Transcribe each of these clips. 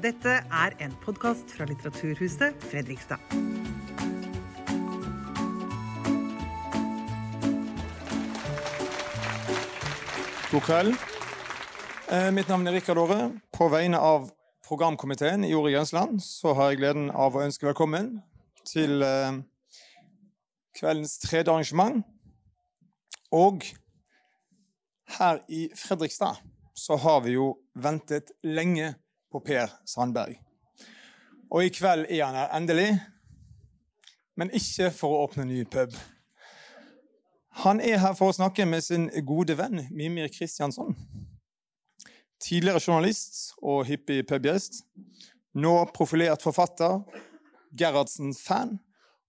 Dette er en podkast fra Litteraturhuset Fredrikstad. God kveld. Eh, mitt navn er Rikard Aare. På vegne av programkomiteen i Jordet Grensland så har jeg gleden av å ønske velkommen til eh, kveldens tredje arrangement. Og her i Fredrikstad så har vi jo ventet lenge på Per Sandberg. Og i kveld er han her endelig, men ikke for å åpne ny pub. Han er her for å snakke med sin gode venn Mimir Kristiansson. Tidligere journalist og hyppig pubgjest. Nå profilert forfatter, Gerhardsen-fan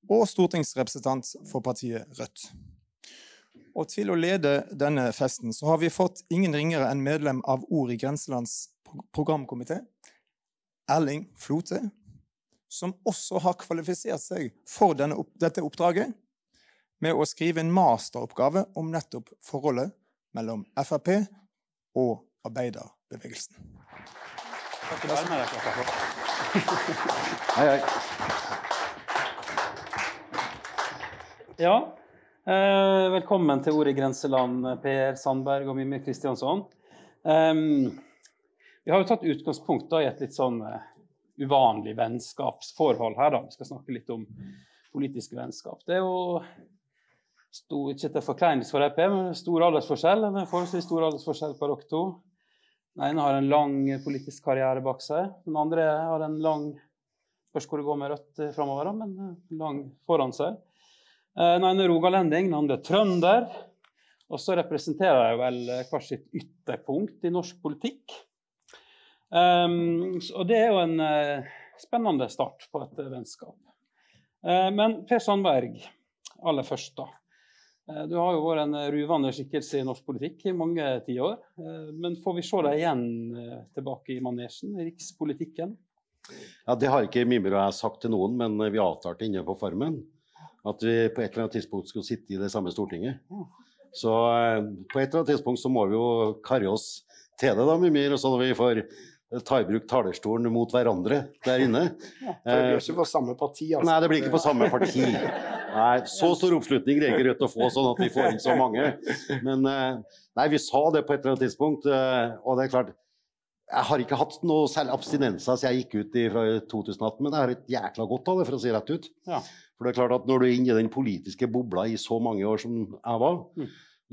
og stortingsrepresentant for partiet Rødt. Og til å lede denne festen så har vi fått ingen ringere enn medlem av Ord i grenselands programkomité, Erling Flote, som også har kvalifisert seg for denne, dette oppdraget med å skrive en masteroppgave om nettopp forholdet mellom Frp og arbeiderbevegelsen. Hei, hei. Ja, eh, velkommen til Ordet i grenseland, Per Sandberg og Mimmi Kristiansson. Um, vi har jo tatt utgangspunkt da, i et litt sånn uh, uvanlig vennskapsforhold her. da. Vi skal snakke litt om politisk vennskap. Det er jo stor, ikke til forkleinelse for EP, men stor aldersforskjell. Det En forholdsvis stor aldersforskjell på dere to. Den ene har en lang politisk karriere bak seg. Den andre har en lang Spørs hvor det går med Rødt framover, men lang foran seg. Den ene er rogalending, den andre er trønder. Og så representerer de vel hvert sitt ytterpunkt i norsk politikk. Um, og det er jo en uh, spennende start på et vennskap. Uh, men Per Sandberg, aller først, da. Uh, du har jo vært en ruvende skikkelse i norsk politikk i mange tiår. men får vi se deg igjen tilbake i manesjen, i rikspolitikken? Ja, Det har ikke Mimir og jeg sagt til noen, men vi avtalte inne på Farmen at vi på et eller annet tidspunkt skulle sitte i det samme Stortinget. Så på et eller annet tidspunkt så må vi jo karre oss til det, da, Mimir, Og så når vi får ta i bruk talerstolen mot hverandre der inne. Ja, det blir ikke på samme parti, altså. Nei, det blir ikke på samme parti. Nei, Så stor oppslutning ikke Rødt å få, sånn at vi får inn så mange. Men nei, vi sa det på et eller annet tidspunkt, og det er klart jeg har ikke hatt noe særlig abstinenser siden jeg gikk ut i, fra 2018, men jeg har et jækla godt av det, for å si rett ut. Ja. For det er klart at når du er inne i den politiske bobla i så mange år som jeg var, Mm.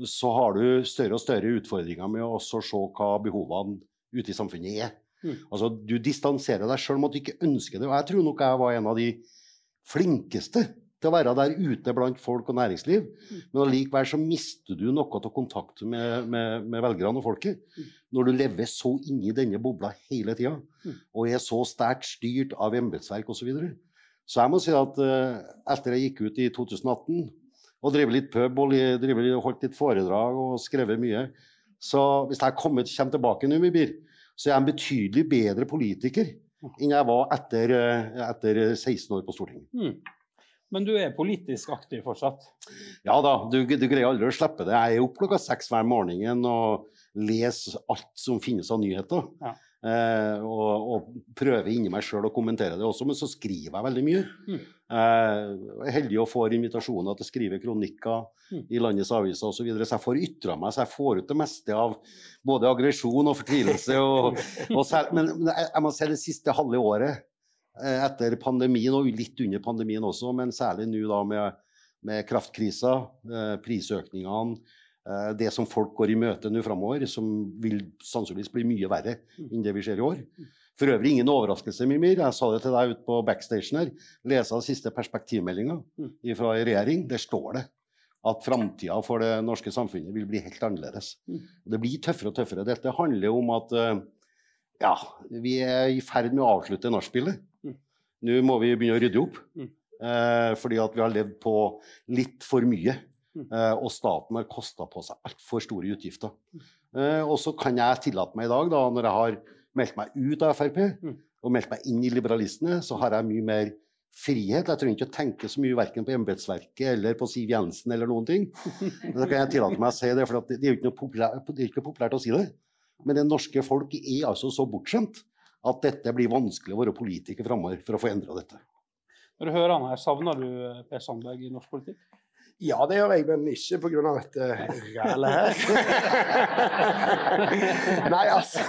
så har du større og større utfordringer med å se hva behovene ute i samfunnet er. Mm. Altså, Du distanserer deg sjøl med at du ikke ønsker det. Og jeg tror nok jeg var en av de flinkeste til å være der ute blant folk og næringsliv. Mm. Men allikevel så mister du noe av kontakten med, med, med velgerne og folket. Når du lever så inni denne bobla hele tida, Mm. og er så sterkt styrt av embetsverk osv. Så, videre. så jeg må si at uh, etter jeg gikk ut i 2018 og drev litt pub og drev, holdt litt foredrag og skrevet mye, så hvis jeg kommer, kommer tilbake nå, Mibir, så jeg er en betydelig bedre politiker enn jeg var etter, uh, etter 16 år på Stortinget. Mm. Men du er politisk aktiv fortsatt? Ja da, du, du greier aldri å slippe det. Jeg er opp klokka seks hver morgen og leser alt som finnes av nyheter. Ja. Eh, og, og prøver inni meg sjøl å kommentere det også, men så skriver jeg veldig mye. Mm. Eh, jeg er heldig å få invitasjoner til å skrive kronikker Mm. i landets aviser osv. Så, videre, så jeg får ytra meg, så jeg får ut det meste av både aggresjon og fortvilelse. Og, og selv, men jeg, jeg må si det siste halve året eh, etter pandemien, og litt under pandemien også, men særlig nå da med, med kraftkrisa, eh, prisøkningene, det som folk går i møte nå framover, som vil sannsynligvis bli mye verre enn det vi ser i år. For øvrig ingen overraskelse, Mimir. Jeg sa det til deg ute på backstagen her. Lese den siste perspektivmeldinga fra regjering. Der står det at framtida for det norske samfunnet vil bli helt annerledes. Det blir tøffere og tøffere. Dette handler om at eh, ja, vi er i ferd med å avslutte nachspielet. Nå må vi begynne å rydde opp. Mm. Eh, fordi at vi har levd på litt for mye. Mm. Eh, og staten har kosta på seg altfor store utgifter. Eh, og så kan jeg tillate meg i dag, da, når jeg har meldt meg ut av Frp Mm. og meldt meg inn i liberalistene, så har jeg mye mer frihet. Jeg trenger ikke å tenke så mye verken på embetsverket eller på Siv Jensen eller noen ting. Da kan jeg tillate meg å si det, for det er jo ikke populært, det er ikke populært å si det. Men det norske folk er altså så bortskjemt at dette blir vanskelig å være politiker framover for å få endra dette. Når du hører han her, savner du eh, Per Sandberg i norsk politikk? Ja, det gjør jeg, men ikke pga. dette rælet her. Nei, altså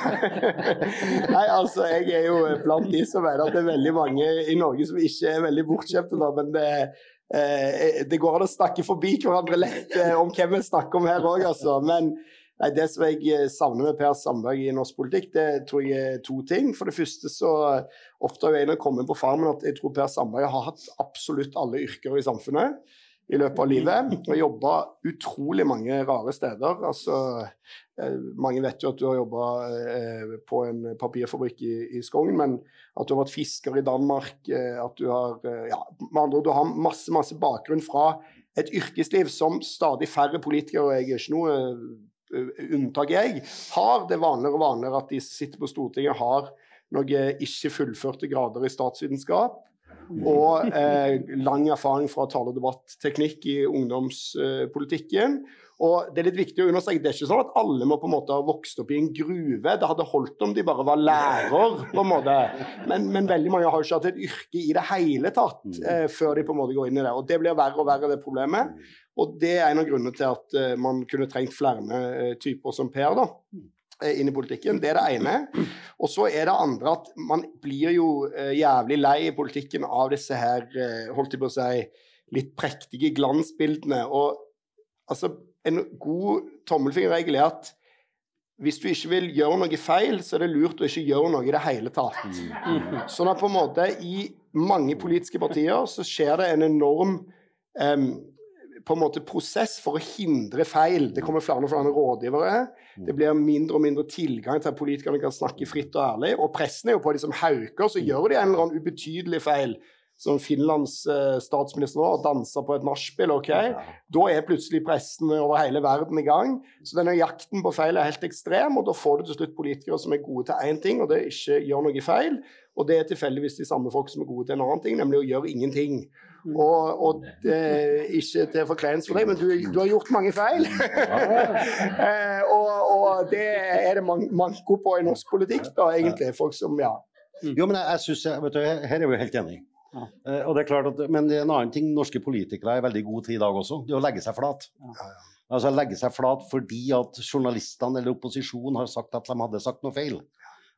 Nei, altså, jeg er jo blant de som mener at det er veldig mange i Norge som ikke er veldig bortskjemte, men det, eh, det, går an å snakke forbi hverandre lett eh, om hvem vi snakker om her òg, altså. Men nei, det som jeg eh, savner med Per Sandberg i norsk politikk, det tror jeg er to ting. For det første så oppdager jeg når jeg kommer på Farmen at jeg tror Per Sandberg har hatt absolutt alle yrker i samfunnet i løpet av livet. Og jobba utrolig mange rare steder. Altså, eh, mange vet jo at du har jobba eh, på en papirfabrikk i, i Skogn, men at du har vært fisker i Danmark, eh, at du har ja, med andre ord, du har masse, masse bakgrunn fra et yrkesliv som stadig færre politikere, og jeg er ikke noe unntak, jeg, har. Det vanligere og vanligere at de som sitter på Stortinget, har noen ikke fullførte grader i statsvitenskap og eh, lang erfaring fra tale- og debatteknikk i ungdomspolitikken. og Det er litt viktig å understreke, det er ikke sånn at alle må på en måte ha vokst opp i en gruve. Det hadde holdt om de bare var lærer, på en måte. Men, men veldig mange har jo ikke hatt et yrke i det hele tatt eh, før de på en måte går inn i det. Og Det blir verre og verre, det problemet. Og det er en av grunnene til at eh, man kunne trengt flere uh, typer som Per. da. Eh, inn i politikken. Det er det ene. Og så er det andre at man blir jo eh, jævlig lei i politikken av disse her, eh, holdt jeg på å si, litt prektige glansbildene. Og altså, en god tommelfingerregel er at hvis du ikke vil gjøre noe feil, så er det lurt å ikke gjøre noe i det hele tatt. Sånn at på en måte i mange politiske partier så skjer det en enorm um, på en måte prosess for å hindre feil. Det kommer flere og flere rådgivere. Det blir mindre og mindre tilgang til at politikerne kan snakke fritt og ærlig. Og pressen er jo på de som hauker, så gjør de en eller annen ubetydelig feil. Som Finlands eh, statsminister nå, danser på et nachspiel. ok? Da er plutselig pressen over hele verden i gang. Så denne jakten på feil er helt ekstrem, og da får du til slutt politikere som er gode til én ting, og det er ikke gjør noe feil. Og det er tilfeldigvis de samme folk som er gode til en annen ting, nemlig å gjøre ingenting. Og, og det, ikke til forkleinelse for deg, men du, du, har gjort mange feil. eh, og, og, det er det man, manko på i norsk politikk, da, egentlig. Folk som, ja. Mm. Jo, men jeg, jeg synes, vet du, Her er vi helt enige. Ja. Uh, og det er klart at, men det er en annen ting norske politikere er veldig gode til i dag også. Det er å legge seg flat. Ja. Altså Legge seg flat fordi at journalistene eller opposisjonen har sagt at de hadde sagt noe feil.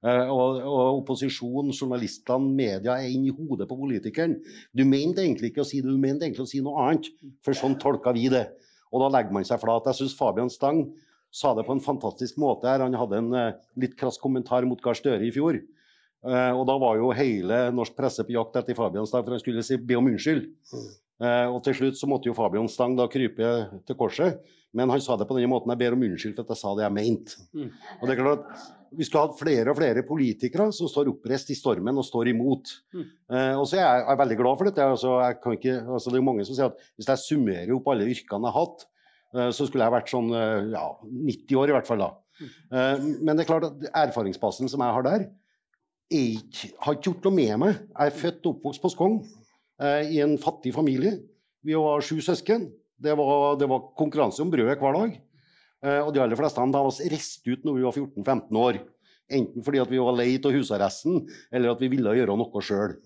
Uh, og, og opposisjonen, journalistene, media er inni hodet på politikeren. Du mente egentlig ikke å si det, du mente egentlig å si noe annet. For sånn tolka vi det. Og da legger man seg flat. Jeg syns Fabian Stang sa det på en fantastisk måte her. Han hadde en uh, litt krass kommentar mot Gahr Støre i fjor. Uh, og da var jo hele norsk presse på jakt etter Fabian Stang, for han skulle si, be om unnskyld. Uh, og til slutt så måtte jo Fabian Stang da krype til korset. Men han sa det på denne måten. Jeg ber om unnskyld for at jeg sa det jeg mente. Mm. Og det er klart Vi skulle hatt flere og flere politikere som står oppreist i stormen og står imot. Mm. Eh, og så er jeg, jeg er veldig glad for dette. Altså, ikke, altså, det er mange som sier at hvis jeg summerer opp alle yrkene jeg har hatt, eh, så skulle jeg vært sånn eh, ja, 90 år i hvert fall da. Mm. Eh, men det er klart at erfaringsbasen som jeg har der, ikke, har ikke gjort noe med meg. Jeg er født og oppvokst på Skogn i en fattig familie. Vi var sju søsken. Det var, det var konkurranse om brødet hver dag. Eh, og de aller fleste av oss reiste ut når vi var 14-15 år. Enten fordi vi var lei av husarresten, eller at vi ville gjøre noe sjøl.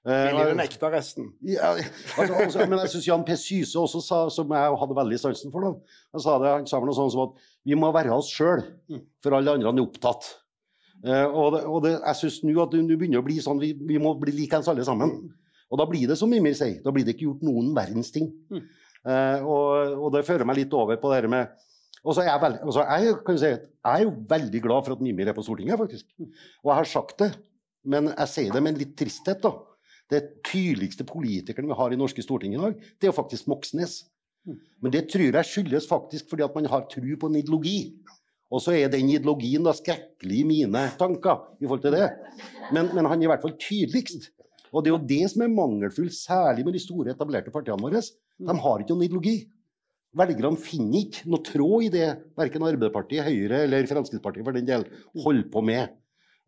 Eh, Ville nekta resten. Ja, altså, altså, men jeg syns Jan P. Syse også sa, som jeg hadde veldig sansen for, da. han sa det, han sa noe sånt som at vi må være oss sjøl, for alle andre er opptatt. Eh, og, det, og det, jeg syns nå at det begynner å bli sånn vi, vi må bli likeens alle sammen. Og da blir det som Mimir sier, da blir det ikke gjort noen verdens ting. Mm. Uh, og, og, det fører meg litt over på det med og så er jeg, veldig, altså jeg, si, jeg, er jo veldig glad for at Mimir er på Stortinget, faktisk. Og jeg har sagt det, men jeg sier det med en litt tristhet. da. Det tydeligste politikeren vi har i norske storting i dag, det er jo faktisk Moxnes. Men det tror jeg skyldes faktisk fordi at man har tro på en ideologi. Og så er den ideologien da skrekkelig i mine tanker i forhold til det. Men, men han er i hvert fall tydeligst. Og det er jo det som er mangelfullt, særlig med de store, etablerte partiene våre. De har ikke noen ideologi. Velgerne finner ikke noe tråd i det verken Arbeiderpartiet, Høyre eller Fremskrittspartiet for den del holder på med.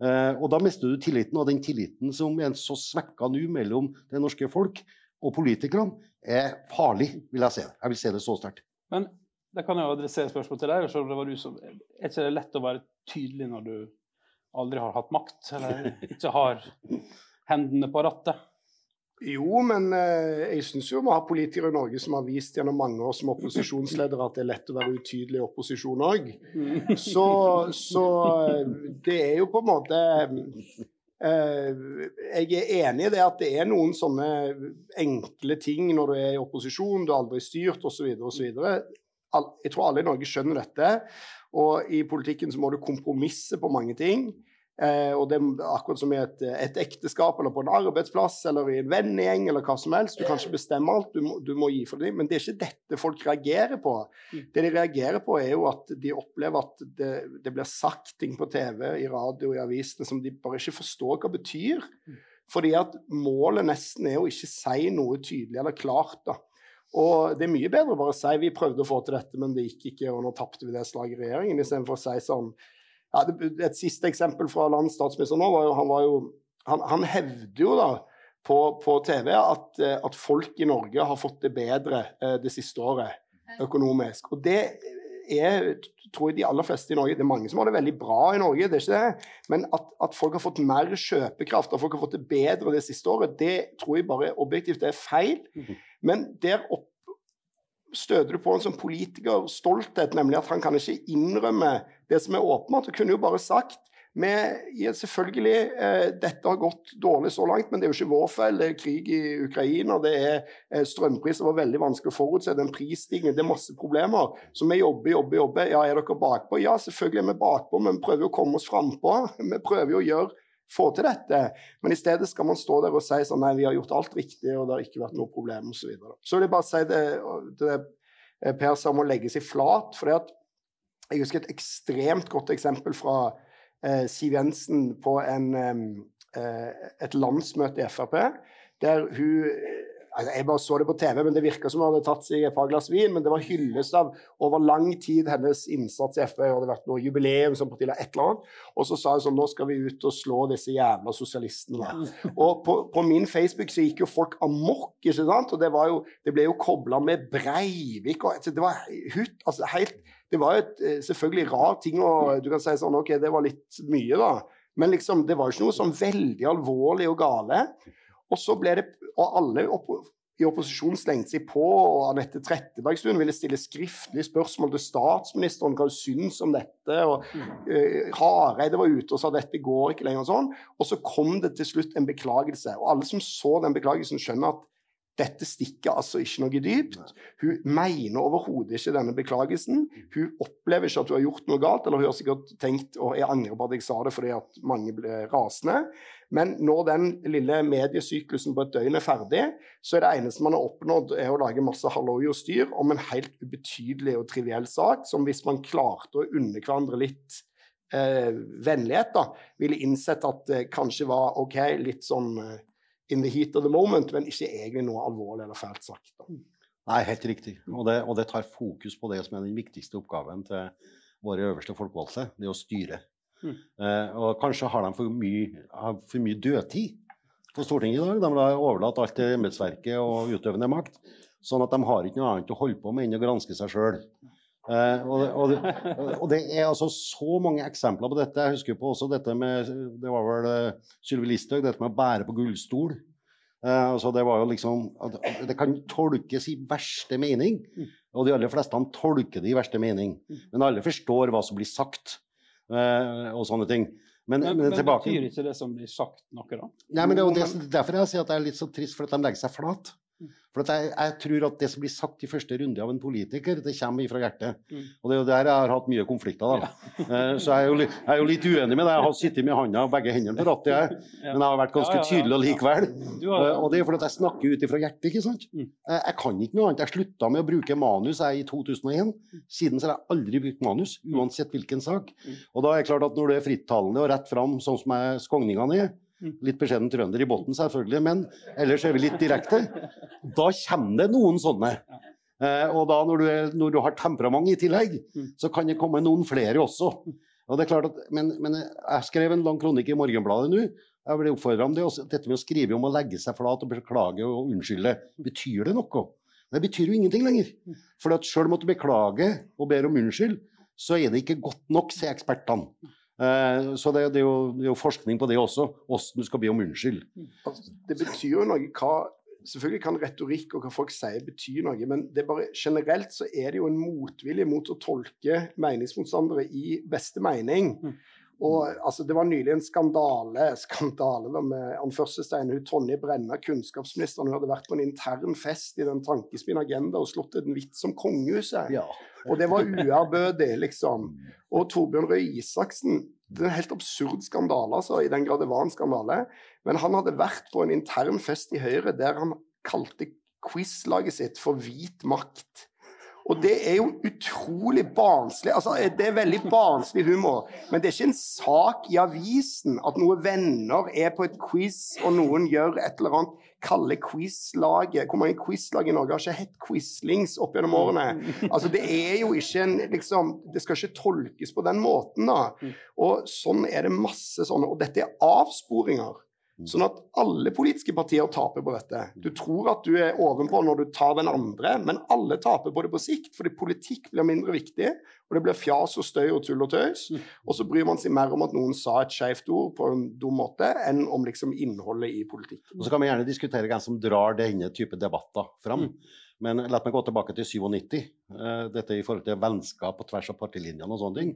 Uh, og da mister du tilliten, og den tilliten som er så svekka nå mellom det norske folk og politikerne, er farlig, vil jeg si. Jeg vil si det så sterkt. Men da kan jeg jo adressere spørsmål til deg. Det var du som, er ikke det lett å være tydelig når du aldri har hatt makt, eller ikke har hendene på rattet. Jo, men eh, jeg syns jo vi har politikere i Norge som har vist gjennom mange år som opposisjonsledere at det er lett å være utydelig i opposisjon òg. Så, så det er jo på en måte eh, Jeg er enig i det at det er noen sånne enkle ting når du er i opposisjon, du har aldri styrt osv. osv. Jeg tror alle i Norge skjønner dette. Og i politikken så må du kompromisse på mange ting. Eh, og det er akkurat som i et, et, ekteskap eller på en arbeidsplass eller i en vennegjeng eller hva som helst. Du kan ikke bestemme alt, du må, du må gi for dem. Men det er ikke dette folk reagerer på. Mm. Det de reagerer på, er jo at de opplever at det, det blir sagt ting på TV, i radio, i avisene som de bare ikke forstår hva betyr. Mm. Fordi at målet nesten er å ikke si noe tydelig eller klart. da. Og det er mye bedre å bare si vi prøvde å få til dette, men det gikk ikke, og nå tapte vi det slaget i regjeringen, istedenfor å si sånn ja, Et siste eksempel fra landets statsminister nå var jo Han, var jo, han, han hevder jo da på, på TV at, eh, at, folk i Norge har fått det bedre eh, det siste året økonomisk. Og det er, tror jeg de aller fleste i Norge Det er mange som har det veldig bra i Norge, det er ikke det. Men at, at folk har fått mer kjøpekraft, at folk har fått det bedre det siste året, det tror jeg bare objektivt er feil. Mhm. Men der opp støter du på en sånn politikerstolthet, nemlig at han kan ikke innrømme det som er åpenbart. Han kunne jo bare sagt vi, selvfølgelig, eh, Dette har gått dårlig så langt, men det er jo ikke vår feil. Det er krig i Ukraina, det er eh, strømpriser var veldig vanskelig å forutse, det er en prisstigning, det er masse problemer. Så vi jobber, jobber, jobber. Ja, er dere bakpå? Ja, selvfølgelig er vi bakpå, men vi prøver å komme oss frampå. Vi prøver å gjøre få til dette. Men i stedet skal man stå der og si sånn nei, vi har gjort alt riktig, og det har ikke vært noe problem, osv. Så, så vil jeg bare si det, det eh, Per sa om å legge seg flat. for Jeg husker et ekstremt godt eksempel fra eh, Siv Jensen på en, eh, et landsmøte i Frp, der hun Altså, jeg bare så det på TV, men det virka som hun hadde tatt seg et par glass vin. Men det var hyllest av over lang tid hennes innsats i FrP. Det hadde vært noe jubileum som partiet et eller annet. Og så sa hun sånn Nå skal vi ut og slå disse jævla sosialistene. Og på, på, min Facebook så gikk jo folk amok, ikke sant? Og det, var jo, det ble jo kobla med Breivik og altså, Det var hutt, altså helt Det var jo et, eh, selvfølgelig rar ting og Du kan si sånn OK, det var litt mye, da. Men liksom, det var jo ikke noe sånn veldig alvorlig og gale. Og så ble det Og alle opp, i opposisjonen slengte seg på, og Anette Trettebergstuen ville stille skriftlige spørsmål til statsministeren hva hun syns om dette. og uh, Hareide var ute og sa dette går ikke lenger. Og sånn, og så kom det til slutt en beklagelse. og Alle som så den beklagelsen, skjønner at dette stikker altså ikke noe dypt. Hun mener overhodet ikke denne beklagelsen. Hun opplever ikke at hun har gjort noe galt, eller hun har sikkert tenkt og jeg angrer på at jeg sa det fordi at mange ble rasende. Men når den lille mediesyklusen på et døgn er ferdig, så er det eneste man har oppnådd, er å lage masse halloi og styr om en helt ubetydelig og triviell sak, som hvis man klarte å unne hverandre litt eh, vennlighet, da, ville innsett at det kanskje var OK, litt sånn eh, in the heat of the moment, men ikke egentlig noe alvorlig eller fælt sagt. Da. Nei, helt riktig. Og det, og det, tar fokus på det som er den viktigste oppgaven til våre øverste folkevalgte, det å styre. Mm. Eh, og kanskje har de for mye, for mye dødtid på Stortinget i dag. De har overlatt alt til embetsverket og utøvende makt. Sånn at de har ikke noe annet å holde på med enn å granske seg sjøl. Eh, og, og, og, det er altså så mange eksempler på dette. Jeg husker på også dette med Det var vel uh, Sylvi Listhaug, dette med å bære på gullstol. Eh, altså det liksom Det kan tolkes i verste mening. Og de aller fleste tolker det i verste mening. Men alle forstår hva som blir sagt, uh, og sånne ting. Men, men, men tilbake... betyr ikke det som blir sagt, noe, da? Nei, men det er derfor jeg sier at det er litt så trist, for at de legger seg flat. For jeg, jeg, tror at det som blir sagt i første runde av en politiker, det kommer fra hjertet. Mm. Og det er jo der jeg har hatt mye konflikter. da. Ja. Eh, så jeg er, jo, jeg er, jo, litt uenig med deg. Jeg har sittet med handa og begge hendene på rattet, jeg. Men jeg har vært ganske tydelig likevel. Eh, og det er fordi jeg snakker ut ifra hjertet. ikke sant? Mm. Jeg, jeg, kan ikke noe annet. Jeg slutta med å bruke manus jeg i 2001. Siden så har jeg aldri brukt manus, mm. uansett hvilken sak. Mm. Og da er det klart at når du er frittalende og rett fram, sånn som skogningene er. Litt beskjeden trønder i bunnen, selvfølgelig, men ellers er vi litt direkte. Da kommer det noen sånne. Eh, og da når du, er, når du, har temperament i tillegg, mm. så kan det komme noen flere også. Og det er klart at, men, men jeg skrev en lang kronikk i Morgenbladet nå. Jeg ble oppfordra om det. Også, dette med å skrive om å legge seg flat og beklage og unnskylde, betyr det noe? Det betyr jo ingenting lenger. For at sjøl om du beklager og ber om unnskyld, så er det ikke godt nok, sier ekspertene. Eh, så det, det, er jo, det, er jo, forskning på det også, hvordan du skal be om unnskyld. Altså, det betyr jo noe hva Selvfølgelig kan retorikk og hva folk sier bety noe, men det er bare, generelt så er det jo en motvilje mot å tolke meningsmotstandere i beste mening. Mm. Og altså, Det var nylig en skandale skandale med anførselstegn. Hun Tonje Brenna, kunnskapsministeren, hun hadde vært på en intern fest i den Tankespinn Agenda og slått en vits om kongehuset. Ja. Og det var uærbødig, liksom. Og Torbjørn Røe Isaksen Det er en helt absurd skandale, altså, i den grad det var en skandale. Men han hadde vært på en intern fest i Høyre der han kalte quizlaget sitt for Hvit makt. Og det er jo utrolig barnslig. Altså, det er veldig barnslig humor. Men det er ikke en sak i avisen at noen venner er på et quiz, og noen gjør et eller annet. Kalle quizlaget Hvor mange quizlag i Norge har ikke hett Quizlings opp gjennom årene? Altså, det er jo ikke en liksom, Det skal ikke tolkes på den måten, da. Og sånn er det masse sånne. Og dette er avsporinger. Mm. Sånn at alle politiske partier taper på dette. Du tror at du er ovenpå når du tar den andre, men alle taper på det på sikt, fordi politikk blir mindre viktig, og det blir fjas og støy og tull og tøys. Mm. Og så bryr man seg mer om at noen sa et skeivt ord på en dum måte, enn om liksom innholdet i politikk. Og så kan vi gjerne diskutere hvem som drar denne type debatter fram. Mm. Men la meg gå tilbake til 97. Eh, dette i forhold til vennskap på tvers av partilinjene og sånne ting.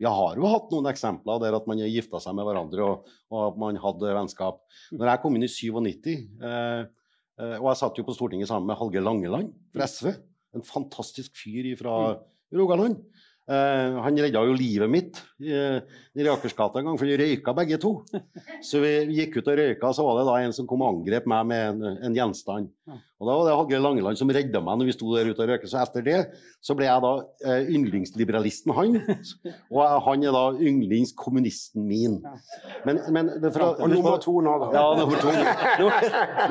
Vi har jo hatt noen eksempler der at man har gifta seg med hverandre og, og man hadde vennskap. Når jeg kom inn i 97, eh, eh, og jeg satt jo på Stortinget sammen med Halge Langeland fra SV, en fantastisk fyr fra Rogaland. Uh, han redda jo livet mitt uh, i Akersgata en gang, for vi røyka begge to. Så vi gikk ut og røyka, så var det da en som kom og angrep meg med en, en gjenstand. Og Da var det Hagge Langeland som redda meg når vi sto der ute og røyka. Så etter det så ble jeg da uh, yndlingsliberalisten han, og han er da yndlingskommunisten min. Men, men, fra, og nummer to nå, da. Ja, nummer to.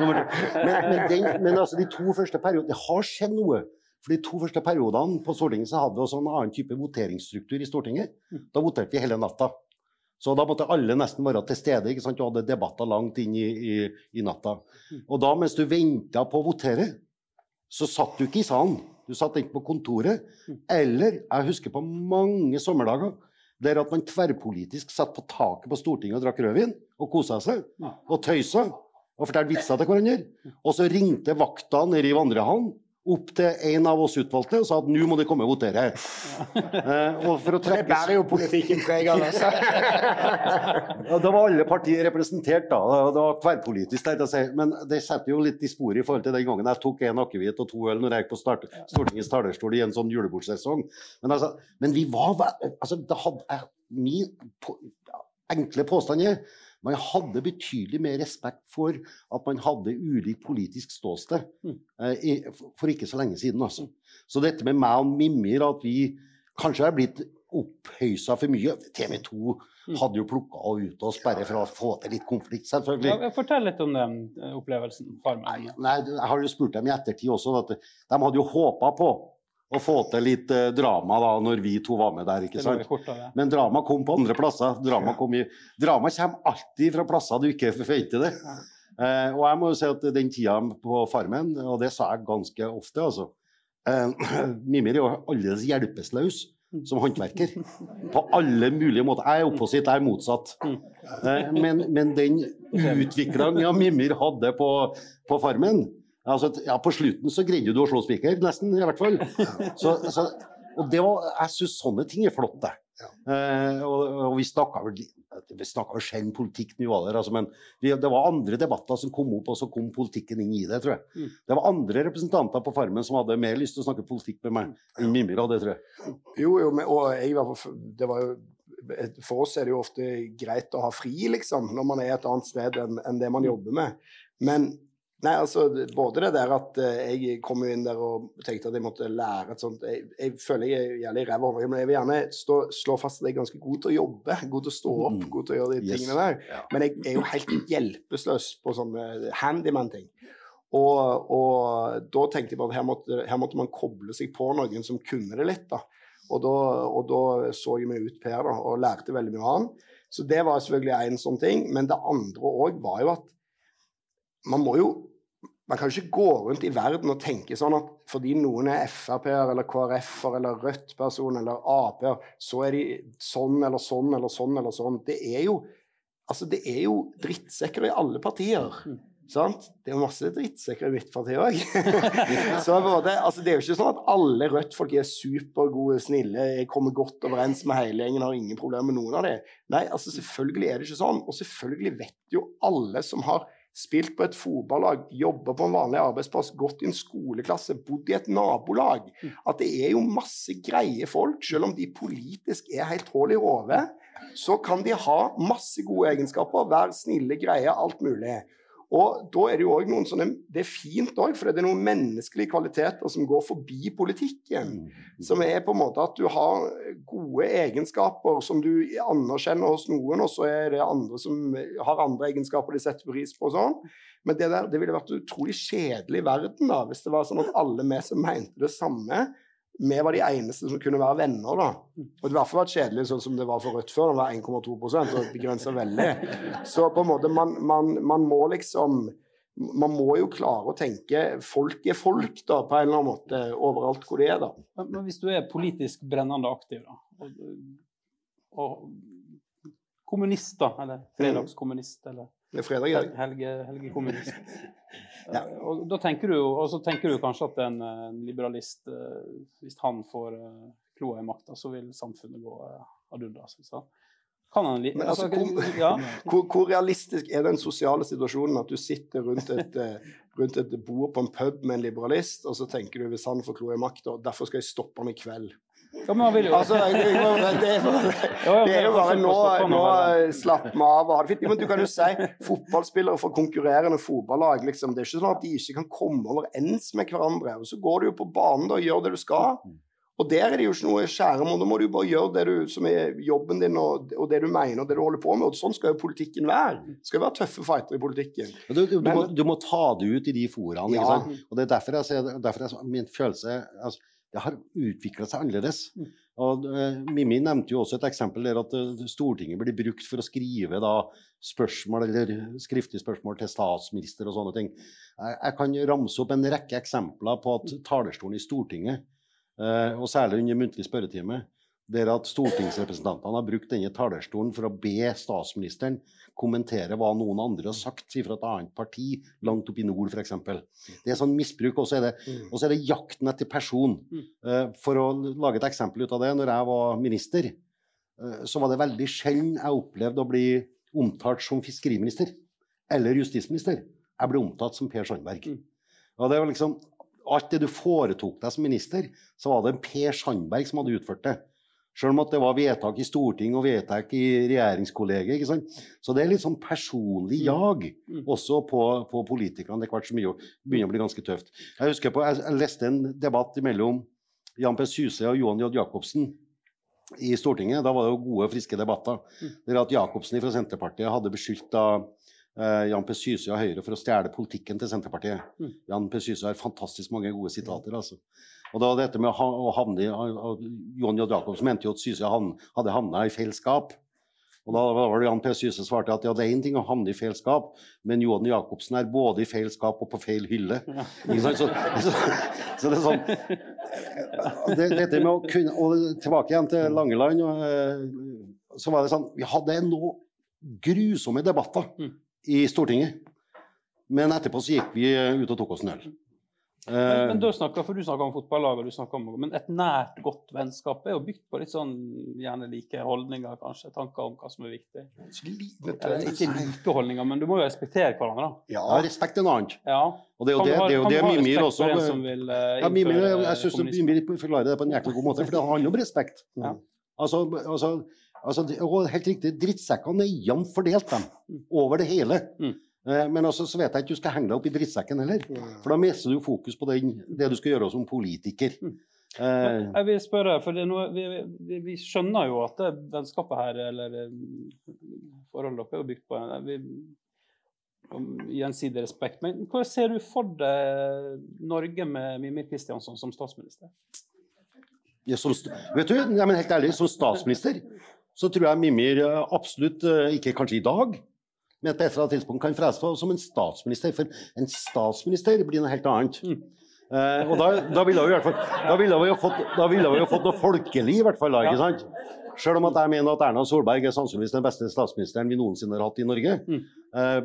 nummer to. Men, men, den, men altså, de to første periodene Det har skjedd noe. For de to første periodene på Stortinget så hadde vi også en annen type voteringsstruktur i Stortinget. Mm. Da voterte vi hele natta. Så da måtte alle nesten være til stede. ikke sant? Du hadde debatter langt inn i, i, i natta. Mm. Og da mens du venta på å votere, så satt du ikke i salen. Du satt enten på kontoret, mm. eller jeg husker på mange sommerdager der at man tverrpolitisk satt på taket på Stortinget og drakk rødvin og kosa seg og tøysa og fortalte vitser til hverandre. Og så ringte vakta nede i vandrehallen opp til en av oss utvalgte og sa at nå må de komme og votere. Eh, og trekke... Det bærer jo politikken preg av. Altså. da var alle partier representert, da. Det var tverrpolitisk. Men det setter jo litt i sporet i forhold til den gangen jeg tok en akevitt og to øl når jeg gikk på start, Stortingets talerstol i en sånn julebordsesong. Men, altså, men vi var altså, det hadde, Min på, enkle påstand er man hadde betydelig mer respekt for at man hadde ulikt politisk ståsted mm. eh, for ikke så lenge siden. Altså. Så dette med meg og Mimir, at vi kanskje er blitt opphøysa for mye TV2 mm. hadde jo plukka ut oss bare for å få til litt konflikt, selvfølgelig. Ja, fortell litt om den eh, opplevelsen. Nei, nei, jeg har jo spurt dem i ettertid også. at De hadde jo håpa på å få til litt eh, drama da, når vi to var med der. ikke sant? Men drama kom på andre plasser. Drama, kom i, drama kommer alltid fra plasser du ikke forventer det. Eh, og jeg må jo si at den tida på Farmen, og det sa jeg ganske ofte, altså eh, Mimir er jo aldeles hjelpeløs som håndverker. På alle mulige måter. Jeg er opposit, jeg er motsatt. Eh, men, men den utviklinga Mimir hadde på, på Farmen Altså, ja, på slutten så greide du å slå spiker, nesten, i hvert fall. Så, så, og det var, jeg syns sånne ting er flott, det. Ja. Eh, og, og, vi snakka vel vi jo sjelden politikk nå, altså, men vi, det var andre debatter som kom opp, og så kom politikken inn i det, tror jeg. Mm. Det var andre representanter på Farmen som hadde mer lyst til å snakke politikk med meg enn Mimir hadde, tror jeg. Jo, jo, men, og jeg var, det var jo for oss er det jo ofte greit å ha fri, liksom, når man er et annet sted enn, enn det man jobber med. Men Nei, altså både det der at uh, jeg kom inn der og tenkte at jeg måtte lære et sånt Jeg, jeg føler jeg er jævlig ræva men jeg vil gjerne stå, slå fast at jeg er ganske god til å jobbe. God til å stå opp, mm. god til å gjøre de yes. tingene der. Ja. Men jeg er jo helt hjelpeløs på sånne handyman-ting. Og, og, da tenkte jeg bare at her måtte, her måtte, man koble seg på noen som kunne det litt. da. Og da, og da så jeg meg ut Per da, og lærte veldig mye av han. Så det var selvfølgelig en sånn ting. Men det andre òg var jo at man må jo man kan jo ikke gå rundt i verden og tenke sånn at fordi noen er Frp-er eller KrF-er eller Rødt-person eller Ap-er, så er de sånn eller sånn eller sånn eller sånn. Det er jo, altså det er jo drittsekker i alle partier. Sant? Det er jo masse drittsekker i mitt parti òg. altså, det er jo ikke sånn at alle Rødt-folk er supergode, snille, jeg kommer godt overens med hele gjengen, har ingen problemer med noen av dem. Nei, altså selvfølgelig er det ikke sånn. Og selvfølgelig vet jo alle som har spilt på et fotballag, jobba på en vanlig arbeidsplass, gått i en skoleklasse, bodd i et nabolag. At det er jo masse greie folk, selv om de politisk er helt hull i hodet. Så kan de ha masse gode egenskaper, være snille, greie, alt mulig. Og da er Det jo også noen sånne, det er fint òg, for det er noen menneskelige kvaliteter som går forbi politikken. Mm. Som er på en måte at du har gode egenskaper som du anerkjenner hos noen, og så er det andre som har andre egenskaper de setter pris på. og sånn. Men det, der, det ville vært utrolig kjedelig verden da, hvis det var sånn at alle vi som mente det samme, vi var de eneste som kunne være venner. da. Og det i hvert fall vært kjedelig sånn som det var for Rødt før, det var 1,2% og begrensa veldig. Så på en måte, man, man, man, må liksom Man må jo klare å tenke folk er folk, da, på en eller annen måte, overalt hvor de er, da. Men hvis du er politisk brennende aktiv, da, og, og kommunist, da, eller fredagskommunist, eller det er fredag i dag. Helge, Helge kommunist. ja. Og da tenker du, så tenker du kanskje at en, en liberalist, eh, hvis han får uh, kloa i makta, så vil samfunnet gå uh, ad undas. Kan han Men altså, altså hvor, ja. hvor, hvor, realistisk er den sosiale situasjonen at du sitter rundt et, rundt et bord på en pub med en liberalist, og så tenker du hvis han får kloa i makta, derfor skal jeg stoppe han i kveld. Ja, men han vil jo altså, det, er bare, det er jo bare nå, nå slapp vi av og ha det fint. Men du kan jo si fotballspillere fra konkurrerende fotballag. Liksom. Det er ikke sånn at de ikke kan komme overens med hverandre. Og så går du jo på banen og gjør det du skal. Og der er det jo ikke noe skjære Da må du bare gjøre det du, som er jobben din, og, og, det du mener, og det du holder på med. Og sånn skal jo politikken være. Det skal være tøffe fighter i politikken. Du, du, Men, må, du, må, ta det ut i de foraene. Ja. Og det er derfor jeg sier, derfor jeg, min følelse altså, det har utvikla seg annerledes. Mm. Og, uh, Mimmi nevnte jo også et eksempel der at uh, Stortinget blir brukt for å skrive da, spørsmål eller skriftlige spørsmål til statsminister og sånne ting. Jeg, jeg, kan ramse opp en rekke eksempler på at talerstolen i Stortinget, uh, og særlig under muntlig spørretime, der at stortingsrepresentantene har brukt denne talerstolen for å be statsministeren kommentere hva noen andre har sagt fra et annet parti langt oppe i nord, f.eks. Det er sånn misbruk. Og så er, mm. er, det jakten etter person. Uh, for å lage et eksempel ut av det, når jeg var minister, uh, så var det veldig sjelden jeg opplevde å bli omtalt som fiskeriminister eller justisminister. Jeg ble omtalt som Per Sandberg. Mm. Og det var liksom, Alt det du foretok deg som minister, så var det Per Sandberg som hadde utført det. Selv om at det var vedtak i Stortinget og vedtak i regjeringskollegiet. ikke sant? Så det er litt sånn personlig mm. jag mm. også på, på politikerne. Det hvert så mye begynner å bli ganske tøft. Jeg husker på, jeg, leste en debatt mellom Jan P. Syse og Johan J. Jacobsen i Stortinget. Da var det jo gode, friske debatter. Mm. Der at Jacobsen fra Senterpartiet hadde beskyldt da Jan P. Syse og Høyre for å stjele politikken til Senterpartiet. Mm. Jan P. Syse har fantastisk mange gode sitater. altså. Og da dette med å havne Johan J. Jacobsen mente jo at Syse hadde havna i feil skap. Og da var det Jan P. Syse svarte at ja, det er én ting å havne i feil skap, men Johan Jacobsen er både i feil skap og på feil hylle. Ja. Så, så, så, det er sånn det, Dette med å kunne Og tilbake igjen til Langeland. Og, eh, så var det sånn Vi hadde noe grusomme debatter mm. I Stortinget. Men etterpå så gikk vi ut og tok oss en øl. Men, men du snakker, for Du snakker om fotballag, og du snakker om, men et nært, godt vennskap er jo bygd på litt sånn gjerne like holdninger, kanskje. Tanker om hva som er viktig. Eller, ikke like holdninger, men du må jo respektere hverandre. da. Ja, respekt er noe annet. Ja. Og det er jo det, det, det, det Mimir også vil, uh, ja, Mimir, Jeg syns Mimir forklarer det på en jæklig god måte, for det handler om respekt. Ja. Altså, altså, altså, og helt riktig, drittsekkene er jevnt fordelt, dem. Mm. Over det hele. Mm. Eh, men også så vet jeg ikke du skal henge deg opp i drittsekken heller. For da mister du fokus på den, det du skal gjøre som politiker. Mm. Eh. Jeg vil spørre, for noe, vi, vi, vi, skjønner jo at det vennskapet her, eller eh, forholdet dere er bygd på vi, gjensidig respekt. Men hva ser du for deg Norge med Mimir Kristiansson som statsminister? Ja, som, vet du, ja, helt ærlig, som statsminister så tror jeg Mimir absolutt ikke kanskje i dag, med på et eller annet tidspunkt kan frese på som en statsminister. For en statsminister blir noe helt annet. Eh, og da, da ville vi i hvert fall da ville vi jo fått, da ville vi fått noe folkelig, i hvert fall. da, ikke sant? Selv om at jeg mener at Erna Solberg er sannsynligvis den beste statsministeren vi noensinne har hatt i Norge. Eh,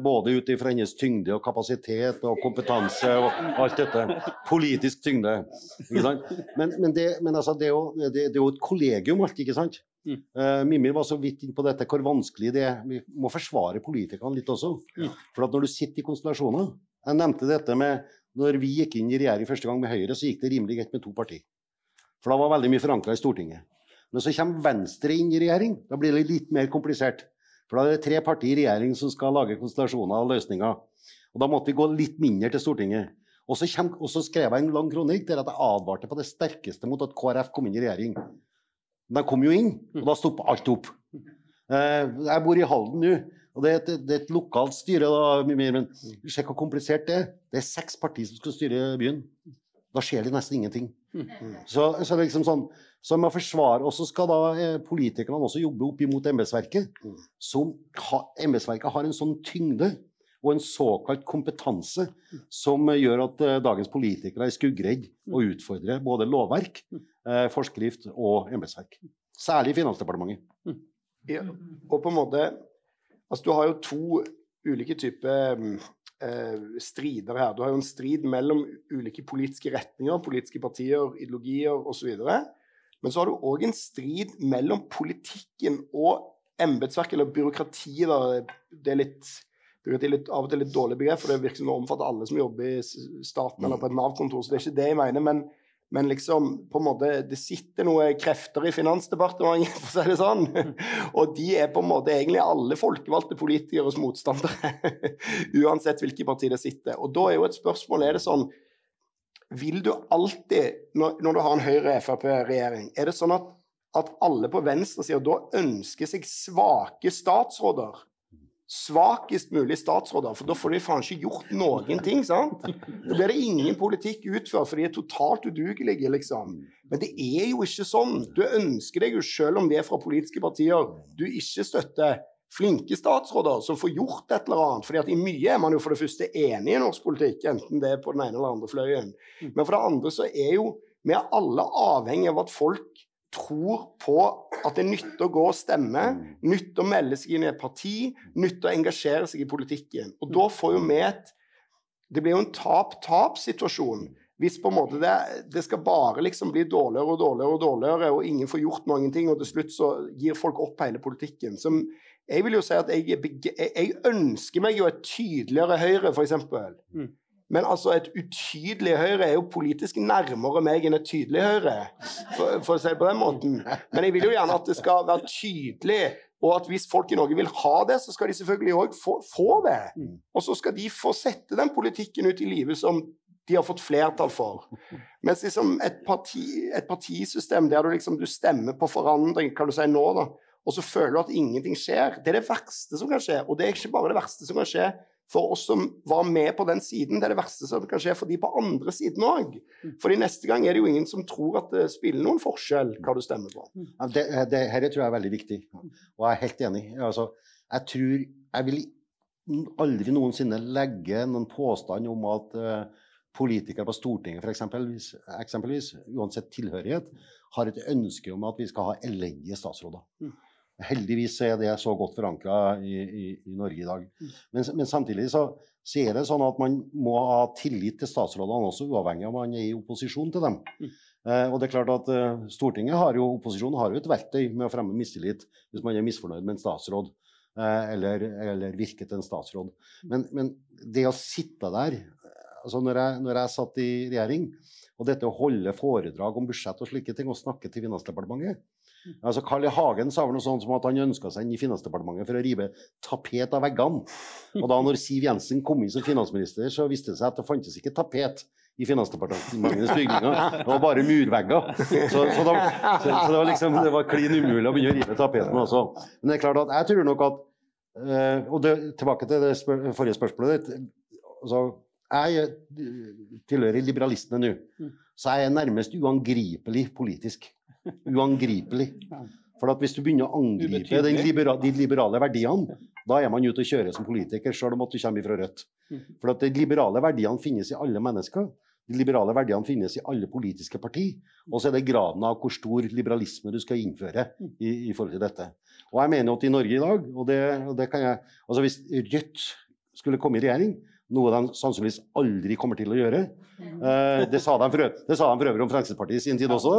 både ut ifra hennes tyngde og kapasitet og kompetanse og alt dette. Politisk tyngde. Men, men, det, men altså, det, er jo, det, det er jo et kollegium alt, ikke sant? Mm. Uh, Mimmi var så vidt inn på dette, hvor vanskelig det er. Vi må forsvare politikerne litt også. Mm. For at når du sitter i konstellasjoner Jeg nevnte dette med når vi gikk inn i regjering første gang med Høyre, så gikk det rimelig greit med to partier. For da var veldig mye forankra i Stortinget. Men så kommer Venstre inn i regjering. Da blir det litt mer komplisert. For da er det tre partier i regjering som skal lage konstellasjoner og løsninger. Og da måtte vi gå litt mindre til Stortinget. Og så, kom, og så skrev jeg en lang kronikk der at jeg advarte på det sterkeste mot at KrF kom inn i regjering. Men de kom jo inn, og da stoppa alt opp. Eh, jeg bor i Halden nå, og det er, et, det er et lokalt styre. da, Men se hvor komplisert det er. Det er seks partier som skal styre byen. Da skjer det nesten ingenting. Så, så er liksom sånn, så må forsvare, og så skal da eh, politikerne også jobbe opp imot embetsverket. Som ha, embetsverket har en sånn tyngde og en såkalt kompetanse som eh, gjør at eh, dagens politikere er skuggredd å utfordre både lovverk, eh, forskrift og embetsverk. Særlig Finansdepartementet. Ja, og på en måte Altså, du har jo to ulike typer mm, eh, strider her. Du har jo en strid mellom ulike politiske retninger, politiske partier, ideologier osv. Men så har du òg en strid mellom politikken og embetsverket, eller byråkratiet. da, Det er litt byråkrati er litt, av og til litt dårlig begrep, for det virker som det omfatter alle som jobber i staten eller på et Nav-kontor. Så det er ikke det jeg mener. men men liksom, på en måte, det sitter noen krefter i Finansdepartementet, for å si det sånn. Og de er på en måte egentlig alle folkevalgte politikeres motstandere. Uansett hvilket parti det sitter. Og da er jo et spørsmål er det sånn Vil du alltid, når, når du har en Høyre-Frp-regjering, er det sånn at, at alle på venstresida da ønsker seg svake statsråder? Svakest mulig statsråder, for da får de faen ikke gjort noen ting. sant? Da blir det ingen politikk utført, for de er totalt udugelige, liksom. Men det er jo ikke sånn. Du ønsker deg jo, selv om det er fra politiske partier, du ikke støtter flinke statsråder som får gjort et eller annet. fordi at I mye er man jo for det første enig i norsk politikk, enten det er på den ene eller andre fløyen. Men for det andre så er jo vi er alle avhengig av at folk tror på at det nytter å gå og stemme, nytter å melde seg inn i et parti, nytter å engasjere seg i politikken. Og da får jo vi et Det blir jo en tap-tap-situasjon. Hvis på en måte det, det skal bare liksom bli dårligere og dårligere og dårligere, og ingen får gjort noen ting, og til slutt så gir folk opp hele politikken. Som jeg vil jo si at jeg, jeg, ønsker meg jo et tydeligere Høyre, f.eks. Mm. Men altså, et utydelig Høyre er jo politisk nærmere meg enn et tydelig Høyre, for, for å si det på den måten. Men jeg vil jo gjerne at det skal være tydelig, og at hvis folk i Norge vil ha det, så skal de selvfølgelig òg få, få det. Og så skal de få sette den politikken ut i livet som de har fått flertall for. Mens liksom et, parti, et partisystem der du liksom du stemmer på forandring, kan du si nå, da, og så føler du at ingenting skjer, det er det verste som kan skje. Og det er ikke bare det verste som kan skje for oss som var med på den siden, det er det verste som kan skje for de på andre siden òg. Fordi neste gang er det jo ingen som tror at det spiller noen forskjell hva du stemmer på. Ja, Det, det dette tror jeg er veldig viktig, og jeg er helt enig. Altså, jeg tror Jeg vil aldri noensinne legge noen påstand om at eh, politikere på Stortinget for eksempelvis, eksempelvis, uansett tilhørighet, har et ønske om at vi skal ha elendige statsråder. Heldigvis er det så godt forankra i, i, i Norge i dag. Men, men samtidig så, så er det sånn at man må ha tillit til statsrådene også, uavhengig av om man er i opposisjon til dem. Eh, og det er klart at eh, Stortinget har jo, Opposisjonen har jo et verktøy med å fremme mistillit hvis man er misfornøyd med en statsråd. eh, Eller, eller til en statsråd. Men, men det å sitte der altså når jeg, når jeg satt i regjering, og dette å holde foredrag om budsjett og slike ting, og snakke til Finansdepartementet altså Carl I. Hagen sa vel noe sånt som at han ønska seg inn i Finansdepartementet for å rive tapet av veggene. Og da når Siv Jensen kom inn som finansminister, så viste det seg at det fantes ikke tapet i Finansdepartementets bygninger. Det var bare murvegger. Så, så, da, så, så det var liksom det var klin umulig å begynne å rive tapeten også. Men det er klart at jeg tror nok at eh, Og det, tilbake til det spør, forrige spørsmålet ditt. Altså, jeg eh, tilhører liberalistene nå, så jeg er nærmest uangripelig politisk. Uangripelig. For at hvis du begynner å angripe den libera, de liberale verdiene, Da er man ute og kjører som politiker, selv om at du kommer fra Rødt. Mhm. For at de liberale verdiene finnes i alle mennesker. De liberale verdiene finnes i alle politiske parti. Og så er det graden av hvor stor liberalisme du skal innføre i, i forhold til dette. Og jeg mener at i Norge i dag, og det, og det kan jeg Altså hvis Rødt skulle komme i regjering, noe de sannsynligvis aldri kommer til å gjøre eh, det, sa de for, de for øvrig om Fremskrittspartiet i sin tid også.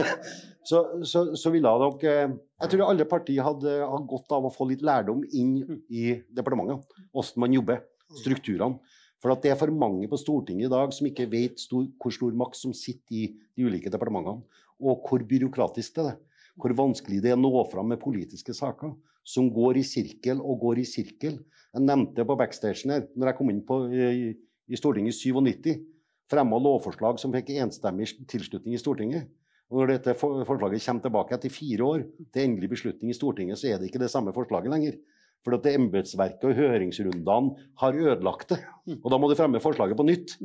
så, så, så ville nok eh, Jeg tror alle partier hadde, hadde godt av å få litt lærdom inn i departementet. Hvordan man jobber. Strukturene. For det er for mange på Stortinget i dag som ikke vet stor, hvor stor makt som sitter i de ulike departementene, og hvor byråkratisk det er. Hvor vanskelig det er å nå fram med politiske saker som går i sirkel og går i sirkel. Jeg nevnte på backstagen her, når jeg kom inn på, i, i Stortinget i 97, fremma lovforslag som fikk enstemmig tilslutning i Stortinget. Og når dette forslaget kommer tilbake etter fire år til endelig beslutning i Stortinget, så er det ikke det samme forslaget lenger. For at embetsverket og høringsrundene har ødelagt det. Og da må du fremme forslaget på nytt.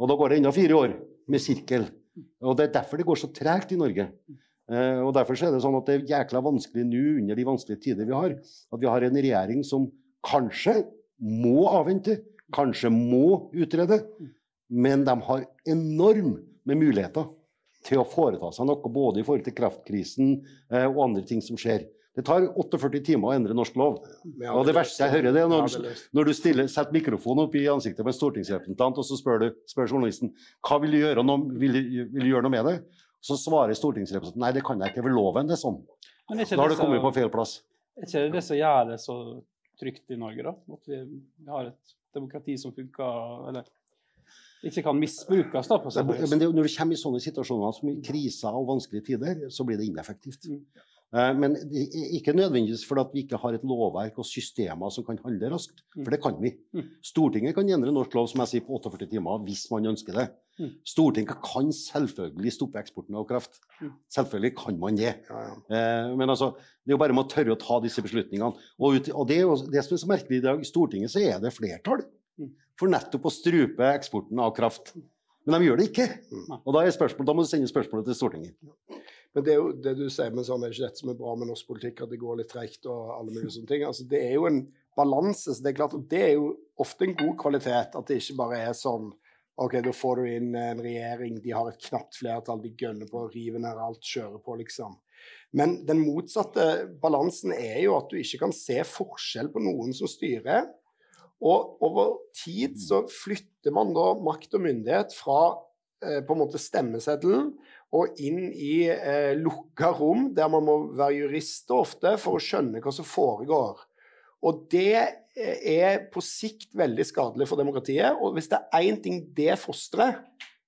Og da går det enda fire år med sirkel. Og det er derfor det går så tregt i Norge. Eh, og derfor er det sånn at det er jækla vanskelig nå, under de vanskelige tider vi har, at vi har en regjering som kanskje må avvente, kanskje må utrede, men de har enorm med muligheter til å foreta seg noe, både i forhold til kraftkrisen eh, og andre ting som skjer. Det tar 48 timer å endre norsk lov. Og det verste jeg hører, det er når, når du stiller, setter mikrofonen opp i ansiktet på en stortingsrepresentant, og så spør, du, spør journalisten hva vil du gjøre, noe, vil, vil du gjøre noe med det. Så svarer stortingsrepresentanten nei, det kan jeg ikke ved loven. det er sånn. Da har du kommet på feil plass. er ikke det det som gjør det så trygt i Norge, da? At vi, har et demokrati som funker, eller ikke kan misbrukes, da, på Men det, når du kommer i sånne situasjoner som i kriser og vanskelige tider, så blir det ineffektivt. Mm. Eh, Men ikke nødvendigvis fordi vi ikke har et lovverk og systemer som kan handle raskt. Mm. For det kan vi. Mm. Stortinget kan endre norsk lov som jeg sier, på 48 timer hvis man ønsker det. Mm. Stortinget kan selvfølgelig stoppe eksporten av kraft. Mm. Selvfølgelig kan man det. Eh, Men altså, det er jo bare med å tørre å ta disse beslutningene. Og, det, er det som er så merkelig i dag, i Stortinget så er det flertall Mm. for nettopp å strupe eksporten av kraft. Men de gjør det ikke. Mm. Og da, er spørsmål, da må du sende spørsmålet til Stortinget. Men det er jo det du sier med sånn, er ikke dette som er bra med norsk politikk, at det går litt tregt og alle mulige sånne ting. Altså, det er jo en balanse. så Det er klart at det er jo ofte en god kvalitet. At det ikke bare er sånn OK, da får du inn en regjering, de har et knapt flertall, de gønner på å rive ned alt, kjører på, liksom. Men den motsatte balansen er jo at du ikke kan se forskjell på noen som styrer. Og over tid så flytter man da makt og myndighet fra eh, på en måte stemmeseddelen og inn i eh, lukka rom, der man må være jurist ofte for å skjønne hva som foregår. Og det eh, er på sikt veldig skadelig for demokratiet. Og hvis det er én ting det fostrer,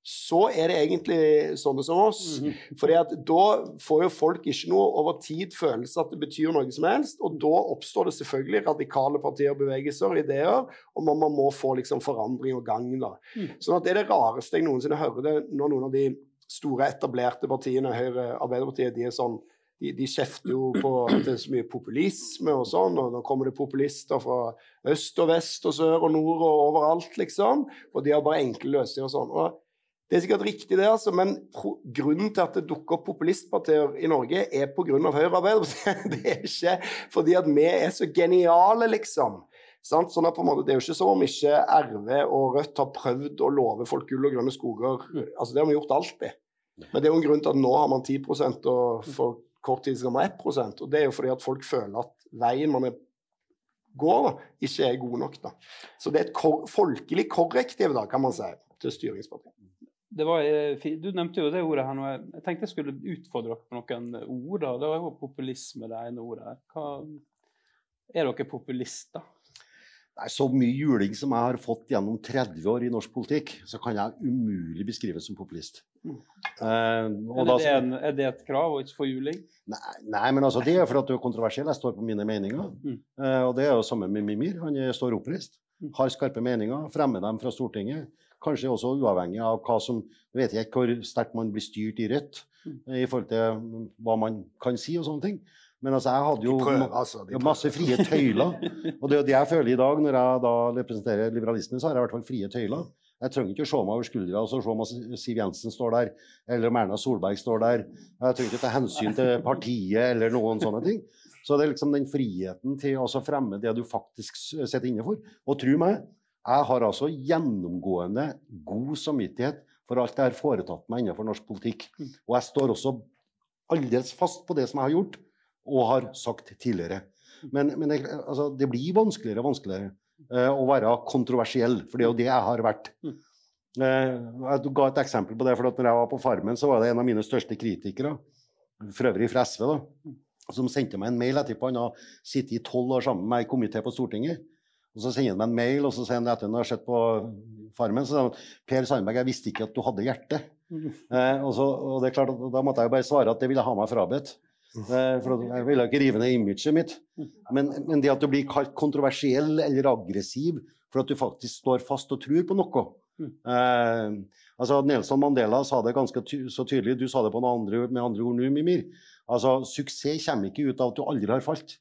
så er det egentlig sånne som oss. Mm Fordi at da får jo folk ikke noe over tid følelse at det betyr noe som helst, og da oppstår det selvfølgelig radikale partier, bevegelser ideer, og man, man må få liksom forandring og gang. da. Mm. Sånn at det er det rareste jeg noensinne hører det når noen av de store etablerte partiene, Høyre, Arbeiderpartiet, de er sånn de, de kjefter jo på at det er så mye populisme og sånn, og nå kommer det populister fra øst og vest og sør og nord og overalt, liksom. Og de har bare enkle løsninger og sånn. Og det er sikkert riktig, det, altså, men grunnen til at det dukker opp populistpartier i Norge, er pga. Høyre og Arbeiderpartiet. Det er ikke fordi at vi er så geniale, liksom. Sant? Sånn at på en måte, Det er jo ikke som om ikke RV og Rødt har prøvd å love folk gull og grønne skoger. Altså, Det har vi gjort alltid. Men det er jo en grunn til at nå har man 10% og for kort tid siden var man 1 Og det er jo fordi at folk føler at veien man er går, da, ikke er god nok. da. Så det er et kor folkelig korrektiv, da, kan man si, til styringspartiet. Det var, eh, du nevnte jo det ordet her nå. Jeg tenkte jeg skulle utfordre dere på noen ord. da. Det var jo populisme, det ene ordet her. Hva, er dere populister? Nei, så mye juling som jeg har fått gjennom 30 år i norsk politikk, så kan jeg umulig beskrives som populist. Mm. Og Er det, en, er det et krav å ikke få juling? Nei, nei, men altså, det er for at du er kontroversiell. Jeg står på mine meninger. Mm. Uh, og det er jo samme med Mimir. Han er- står oppreist. Mm. Har skarpe meninger. Fremmer dem fra Stortinget. Kanskje også uavhengig av hva som Jeg vet ikke hvor sterkt man blir styrt i Rødt eh, i forhold til hva man kan si og sånne ting. Men altså, jeg hadde jo prøver, altså. Masse frie tøyler. Og det er jo det jeg føler i dag, når jeg da representerer liberalistene, så har jeg i hvert fall frie tøyler. Jeg trenger ikke å se meg over skuldra og så se om Siv Jensen står der, eller om Erna Solberg står der. Jeg trenger ikke ta hensyn til partiet eller noen sånne ting. Så det er liksom den friheten til å fremme det du faktisk sitter inne for. Og tro meg, jeg har altså gjennomgående god samvittighet for alt jeg har foretatt meg innenfor norsk politikk. Og jeg står også aldeles fast på det som jeg har gjort og har sagt tidligere. Men, men det, altså, det blir vanskeligere og vanskeligere uh, å være kontroversiell, for det er jo det jeg har vært. Uh, jeg ga et eksempel på det, for at når jeg var på Farmen, så var det en av mine største kritikere, for øvrig fra SV, da, som sendte meg en mail etterpå. Han har sittet i tolv år sammen med meg i komité på Stortinget. Og Så sender han meg en mail, og så sier han etter han har sett på Farmen, så sier han Per Sandberg, jeg visste ikke at du hadde hjerte. Uh, og, så, og det er klart, Da måtte jeg jo bare svare at det ville jeg ha meg frabedt. Eh, for jeg ville ikke rive ned imaget mitt. Men, men det at du blir kalt kontroversiell eller aggressiv for at du faktisk står fast og tror på noe eh, altså Nelson Mandela sa det ganske ty så tydelig, du sa det andre, med andre ord nå, Mimir. Altså, Suksess kommer ikke ut av at du aldri har falt.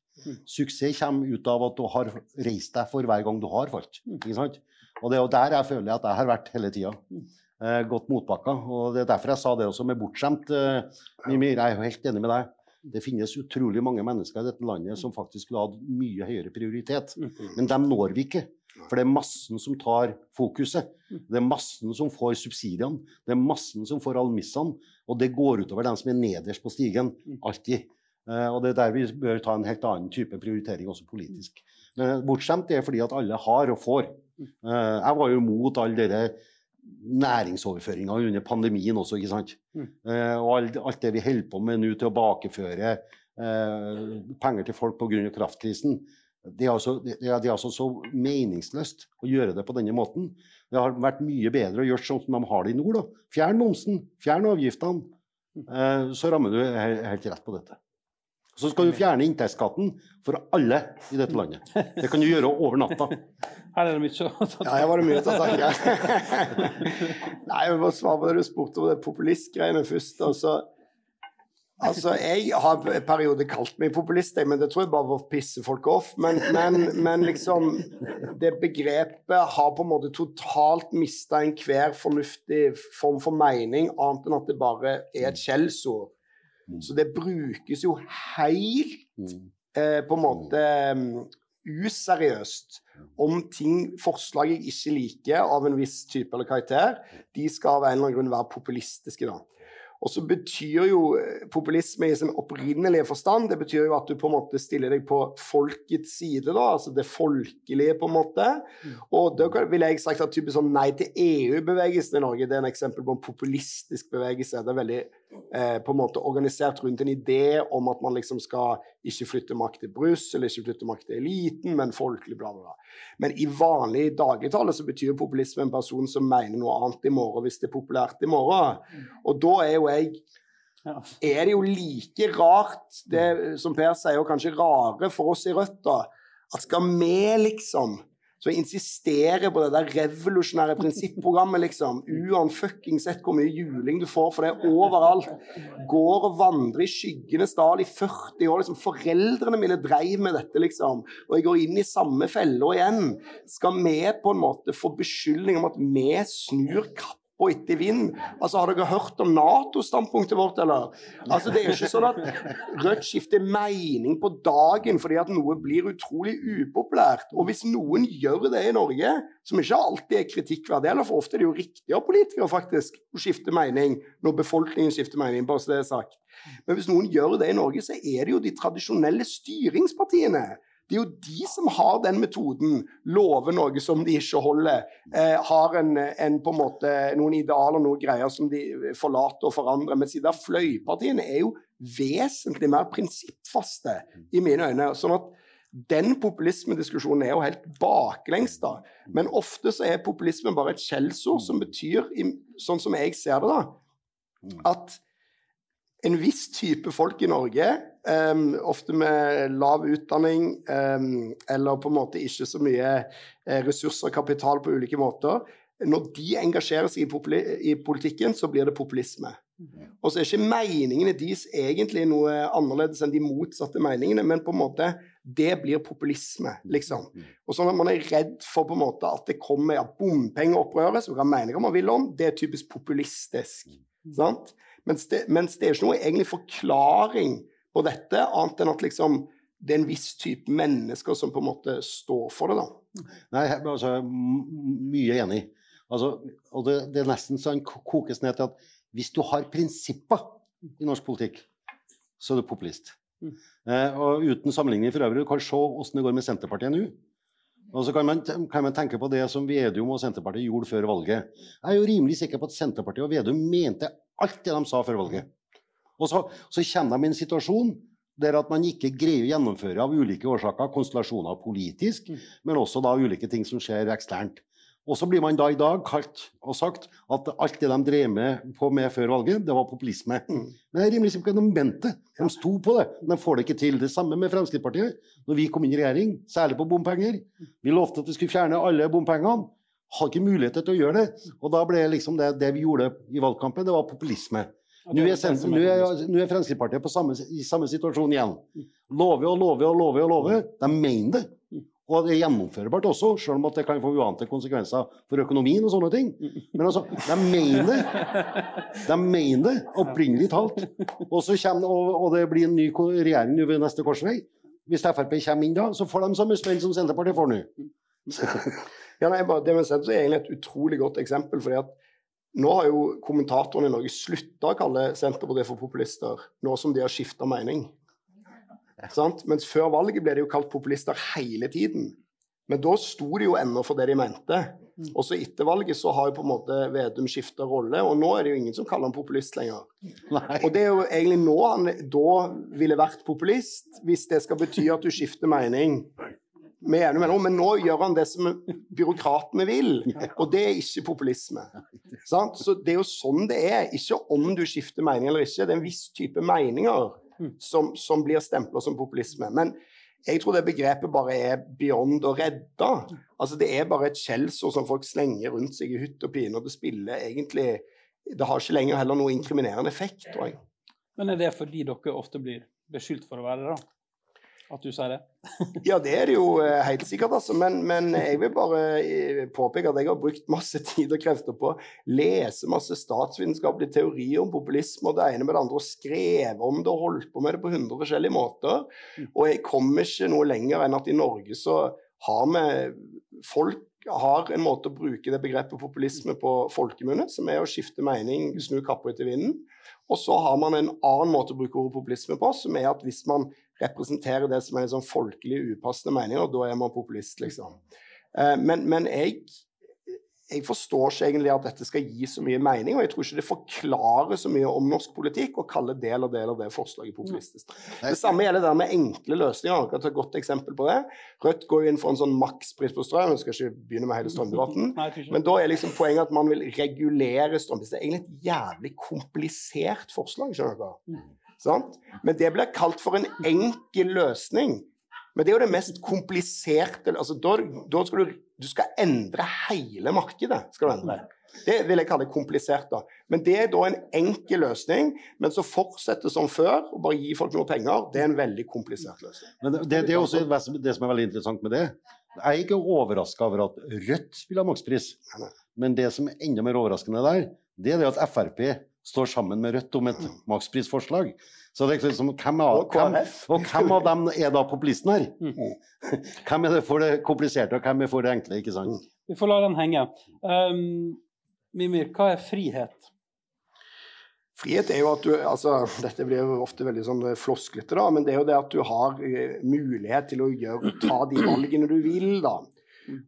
Suksess kommer ut av at du har reist deg for hver gang du har falt. Ikke sant? Og det er jo der jeg føler at jeg har vært hele tida. Eh, gått motbakka. Og det er derfor jeg sa det også med bortskjemt. Eh, Mimir, jeg er helt enig med deg. Det finnes utrolig mange mennesker i dette landet som faktisk skulle hatt mye høyere prioritet. Men dem når vi ikke. For det er massen som tar fokuset. Det er massen som får subsidiene. Det er massen som får almissene. Og det går utover dem som er nederst på stigen. Alltid. Eh, og det er der vi bør ta en helt annen type prioritering også politisk. Men bortskjemt det er fordi at alle har og får. Eh, jeg var jo imot alle dere næringsoverføringa under pandemien også, ikke sant. Eh, og alt, alt det vi holder på med nå til å bakeføre eh, penger til folk pga. kraftkrisen. Det er, altså, det, er, det er altså så meningsløst å gjøre det på denne måten. Det har vært mye bedre å gjøre sånn som de har det i nord. Da. Fjern momsen, fjern avgiftene. Eh, så rammer du helt rett på dette. Så skal du fjerne inntektsskatten for alle i dette landet. Det kan du gjøre over natta. Her er det mye å ta Ja, her var det mye å ta tak i. Nei, jeg må svare på det du spurte om det populistgreiene først. Altså, altså, jeg har en periode kalt meg populist, men det tror jeg bare var å pisse folk off. Men, men, men liksom Det begrepet har på en måte totalt mista enhver fornuftig form for mening, annet enn at det bare er et skjellsord. Så det brukes jo helt eh, på en måte mm, useriøst om ting, forslag jeg ikke liker av en viss type eller karakter, de skal av en eller annen grunn være populistiske. da. Og så betyr jo eh, populisme i sin opprinnelige forstand det betyr jo at du på en måte stiller deg på folkets side, da, altså det folkelige, på en måte. Og da ville jeg sagt at typisk sånn Nei til EU-bevegelsen i Norge det er en eksempel på en populistisk bevegelse. Det er veldig eh, på en måte organisert rundt en idé om at man liksom skal ikke flytte makt til Brussel, ikke flytte makt til eliten, men folkelig, bla, bla, bla. Men i vanlig dagligtale så betyr populisme en person som mener noe annet i morgen hvis det er populært i morgen. Og da er jo jeg Ja. er det jo like rart, det som Per sier, og kanskje rare for oss i Rødt, da, at skal vi liksom så jeg insisterer på det der revolusjonære prinsipprogrammet, liksom, uanfuckings hvor mye juling du får for det overalt, går og vandrer i skyggenes dal i 40 år, liksom, foreldrene mine dreiv med dette, liksom, og jeg går inn i samme fella igjen, skal vi på en måte få beskyldning om at vi snur kapp og etter vind. Altså, Har dere hørt om Nato-standpunktet vårt, eller? Altså, Det er ikke sånn at Rødt skifter mening på dagen fordi at noe blir utrolig upopulært. Og hvis noen gjør det i Norge, som ikke alltid er kritikkverdig, eller for ofte er det jo riktig av politikere faktisk å skifte mening når befolkningen skifter mening, bare så det er sagt. Men hvis noen gjør det i Norge, så er det jo de tradisjonelle styringspartiene. Det er jo de som har den metoden, lover noe som de ikke holder, eh, har en, en, på en måte, noen idealer noen greier som de forlater og forandrer. Mens de fløypartiene er jo vesentlig mer prinsippfaste, i mine øyne. sånn at den populismediskusjonen er jo helt baklengs, da. Men ofte så er populisme bare et skjellsord som betyr, sånn som jeg ser det, da, at en viss type folk i Norge, em, ofte med lav utdanning um, eller på en måte ikke så mye eh, ressurser og kapital på ulike måter, når de engasjerer seg i, i politikken, så blir det populisme. Og så er ikke meningene deres egentlig noe annerledes enn de motsatte meningene, men på en måte det blir populisme, liksom. Og sånn at man er redd for på en måte at det kommer ja, bompengeopprøret, som man kan mene hva man vil om, det er typisk populistisk. Sant? Mens det, mens det er ikke noe egentlig forklaring på dette, annet enn at liksom det er en viss type mennesker som på en måte står for det, da. Nei, altså, mye enig. Altså, og det, det er nesten sånn ko- kokes ned til at hvis du har prinsipper i norsk politikk, så er du populist. Mm. Eh, og uten sammenligning for øvrig, du kan se hvordan det går med Senterpartiet nå. Og så kan man, kan man tenke på det som Vedum og Senterpartiet gjorde før valget. Jeg er jo rimelig sikker på at Senterpartiet og Vedum mente alt det de sa før valget. Og så, så kommer de i en situasjon der at man ikke greier å gjennomføre av ulike årsaker, konstellasjoner politisk, Mm. men også da ulike ting som skjer eksternt. Og så blir man da i dag kalt og sagt at alt det de drev med på med før valget, det var populisme. Mm. Men det er rimelig simpelt, de mente det. De sto på det. men De får det ikke til. Det samme med Fremskrittspartiet. Når vi kom inn i regjering, særlig på bompenger. Vi lovte at vi skulle fjerne alle bompengene. Hadde ikke mulighet til å gjøre det. Og da ble liksom det, det vi gjorde i valgkampen, det var populisme. Nå er, nå er, nå er Fremskrittspartiet på samme, i samme situasjon igjen. Lover og lover og lover og lover. De mener det. Og det er gjennomførbart også, selv om det kan få uante konsekvenser for økonomien og sånne ting. Men altså, de mener det. De mener det, opprinnelig talt. Og, så kommer, og, og det blir en ny regjering ved neste korsvei. Hvis Frp kommer inn da, så får de samme smell som Senterpartiet får nå. Ja, nei, det med Senterpartiet er egentlig et utrolig godt eksempel. fordi at nå har jo kommentatorene i Norge slutta å kalle Senterpartiet for populister, nå som de har skifta mening. Sant? Mens før valget ble de jo kalt populister hele tiden. Men da sto de jo ennå for det de mente. Og så etter valget så har jo på en måte Vedum skifta rolle, og nå er det jo ingen som kaller han populist lenger. Nei. Og det er jo egentlig nå han da ville vært populist, hvis det skal bety at du skifter mening med jevne mellomrom. Men nå gjør han det som byråkratene vil, og det er ikke populisme. Sant? Så det er jo sånn det er. Ikke om du skifter mening eller ikke. Det er en viss type meninger som, som blir stempla som populisme. Men jeg tror det begrepet bare er beyond å redde. Altså Det er bare et skjellsord som folk slenger rundt seg i hytt og pine, og det spiller egentlig Det har ikke lenger heller noe inkriminerende effekt, tror jeg. Men er det fordi dere ofte blir beskyldt for å være det, da? At du sier det? Ja, det er det jo eh, helt sikkert, altså. Men, men jeg vil bare eh, påpeke at jeg har brukt masse tid og krefter på å lese masse statsvitenskapelig teori om populisme og det ene med det andre, og skrevet om det og holdt på med det på hundre forskjellige måter. Og jeg kommer ikke noe lenger enn at i Norge så har vi Folk har en måte å bruke det begrepet populisme på folkemunne, som er å skifte mening, snu kappa etter vinden. Og så har man en annen måte å bruke ordet populisme på, som er at hvis man representerer det som er sånn folkelig upassende meninger, da er man populist, liksom. Eh, Men, men jeg, jeg forstår ikke egentlig at dette skal gi så mye mening, og jeg tror ikke det forklarer så mye om norsk politikk å kalle del og del av det forslaget populistisk. Det samme gjelder det der med enkle løsninger. Kan ta et godt eksempel på det. Rødt går inn for en sånn makspris på strøm. Jeg skal ikke begynne med hele strømdebatten. Men da er liksom poenget at man vil regulere strømprisen. Det er egentlig et jævlig komplisert forslag. skjønner dere. Sant? Men det blir kalt for en enkel løsning. Men det er jo det mest kompliserte altså Da, da skal du, du skal endre hele markedet. skal du endre. Det vil jeg kalle komplisert. da. Men det er da en enkel løsning, men så fortsette som før og bare gi folk noe penger, det er en veldig komplisert løsning. Men det, det er også det som er veldig interessant med det. Jeg er ikke overraska over at Rødt vil ha makspris. Men det som er enda mer overraskende der, det er det at Frp står sammen med Rødt om et maksprisforslag. Så det er liksom, hvem, av, Og hvem, og hvem av dem er da populisten her? Hvem er det for det kompliserte, og hvem er for det enkle? ikke sant? Vi får la den henge. Um, Mimir, hva er frihet? Frihet er jo at du altså, Dette blir jo ofte veldig sånn eh, flosklete, da, men det er jo det at du har eh, mulighet til å gjøre, ta de valgene du vil, da.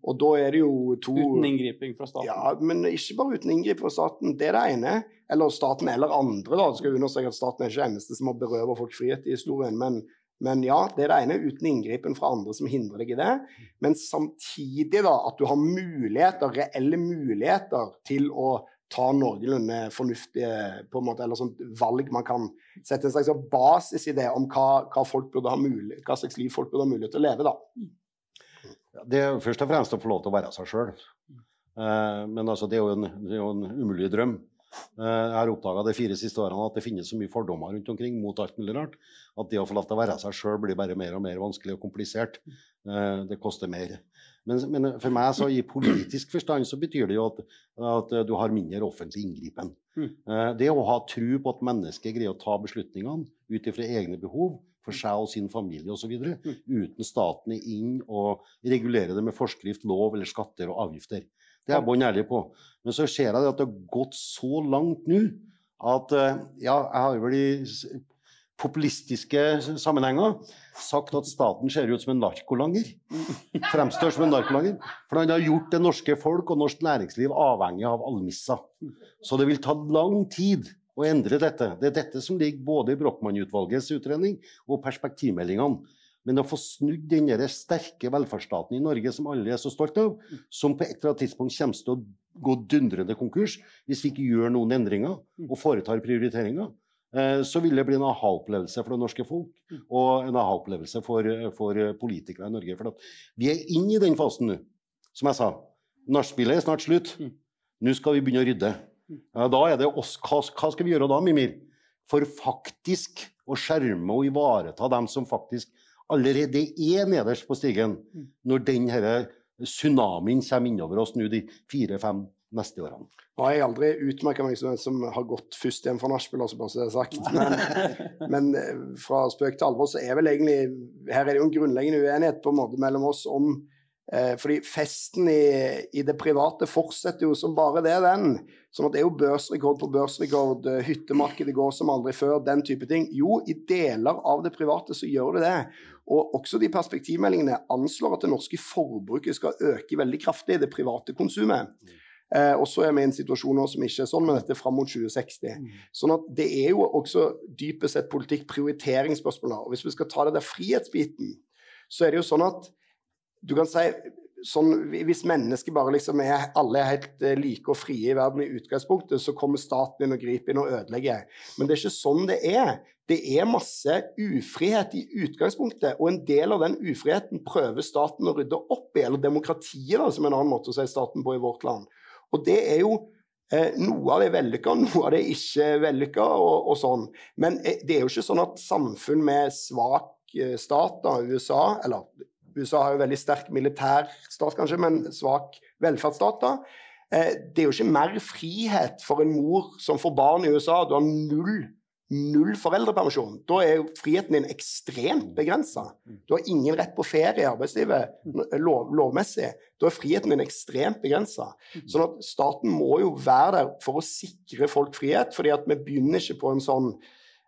Og da er det jo to Uten inngriping fra staten? Ja, men ikke bare uten inngriping fra staten. Det er det ene. Eller staten eller andre, da. Det skal understreke at staten er ikke den eneste som har berøvet folk frihet i historien. Men, men ja, det er det ene. Uten inngripen fra andre som hindrer deg i det. Men samtidig da, at du har muligheter, reelle muligheter til å ta noenlunde fornuftige på en måte, eller sånt valg man kan sette en slags basis i det om hva, hva, folk burde ha mulig, hva slags liv folk burde ha mulighet til å leve. da. Det er først og fremst å få lov til å være seg sjøl. Men altså, det, er jo en, er jo en umulig drøm. Eh, Jeg har oppdaga de fire siste årene at det finnes så mye fordommer rundt omkring mot alt mulig rart, at det å få lov til å være seg sjøl blir bare mer og mer vanskelig og komplisert. Eh, Det koster mer. Men, men for meg så i politisk forstand så betyr det jo at, at du har mindre offentlig inngripen. Mm. Eh, Det å ha tro på at mennesket greier å ta beslutningene ut ifra egne behov, for seg og sin familie osv. uten staten er inn og regulerer det med forskrift, lov eller skatter og avgifter. Det er jeg bånn ærlig på. Men så ser jeg at det har gått så langt nå at eh, ja, jeg har vel i populistiske sammenhenger sagt at staten ser ut som en narkolanger. Fremstår som en narkolanger. For han har gjort det norske folk og norsk næringsliv avhengig av almisser. Så det vil ta lang tid å endre dette. Det er dette som ligger både i Brochmann-utvalgets utredning og perspektivmeldingene. Men å få snudd den sterke velferdsstaten i Norge som alle er så stolte av, som på et eller annet tidspunkt kommer til å gå dundrende konkurs hvis vi ikke gjør noen endringer og foretar prioriteringer, eh, så vil det bli en aha-opplevelse for det norske folk og en aha-opplevelse for, for politikere i Norge. For vi er inne i den fasen nå, som jeg sa. Nachspielet er snart slutt. Nå skal vi begynne å rydde. Ja, da er det oss. Hva, hva skal vi gjøre da, Mimir? For faktisk å skjerme og ivareta dem som faktisk allerede er nederst på stigen, når den herre tsunamien kommer innover oss nå de fire-fem neste årene. Nå har jeg aldri utmerka meg som en som har gått først hjem fra nachspiel, altså bare så det er sagt. Men, men eh, fra spøk til alvor så er vel egentlig Her er det jo en grunnleggende uenighet på en måte mellom oss om Fordi festen i, i det private fortsetter jo som bare det, den. Sånn at det er jo børsrekord på børsrekord, eh, hyttemarkedet går som aldri før, den type ting. Jo, i deler av det private så gjør det det. Og også de perspektivmeldingene anslår at det norske forbruket skal øke veldig kraftig, det private konsumet. Eh, og så er vi i en situasjon nå som ikke er sånn, men dette er fram mot 2060. Sånn at det er jo også dypest sett politikk, prioriteringsspørsmål. Og hvis vi skal ta det der frihetsbiten, så er det jo sånn at du kan si sånn, Hvis mennesker bare liksom er alle helt eh, like og frie i verden i utgangspunktet, så kommer staten inn og griper inn og ødelegger. Men det er ikke sånn det er. Det er masse ufrihet i utgangspunktet, og en del av den ufriheten prøver staten å rydde opp i, eller demokratiet, da, som er en annen måte å si staten på i vårt land. Og det er jo eh, noe av det vellykka, noe av det ikke vellykka, og, og sånn. Men eh, det er jo ikke sånn at samfunn med svak eh, stat, da, USA, eller USA har jo veldig sterk militær stat, kanskje, men svak velferdsstat, da. Eh, det er jo ikke mer frihet for en mor som får barn i USA. Du har null, null foreldrepermisjon. Da er jo friheten din ekstremt begrensa. Du har ingen rett på ferie i arbeidslivet lov, lovmessig. Da er friheten din ekstremt begrensa. Sånn at staten må jo være der for å sikre folk frihet, fordi at vi begynner ikke på en sånn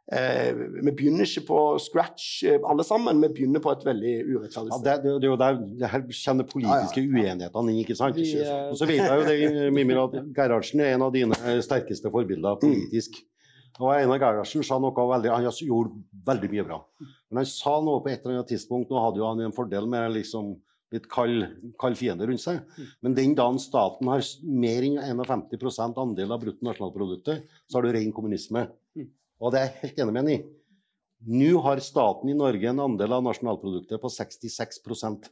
Eh, vi begynner ikke på scratch eh, alle sammen, vi begynner på et veldig urettferdig Ja, sted. det, det, det jo det her kommer de ja. uenighetene inn. ikke sant? Vi, eh, Og så vet jeg jo det, Mimir, at Gerhardsen er en av dine sterkeste forbilder politisk. Og Einar Gerhardsen sa noe veldig, han gjorde veldig mye bra. Men han sa noe på et eller annet tidspunkt, nå hadde jo han en fordel med liksom litt kald, kald fiende rundt seg. Men den dagen staten har mer enn 51% andel av bruttonasjonalproduktet, så har du ren kommunisme. Og det er jeg helt enig med ham i. Nå har staten i Norge en andel av nasjonalproduktet på 66%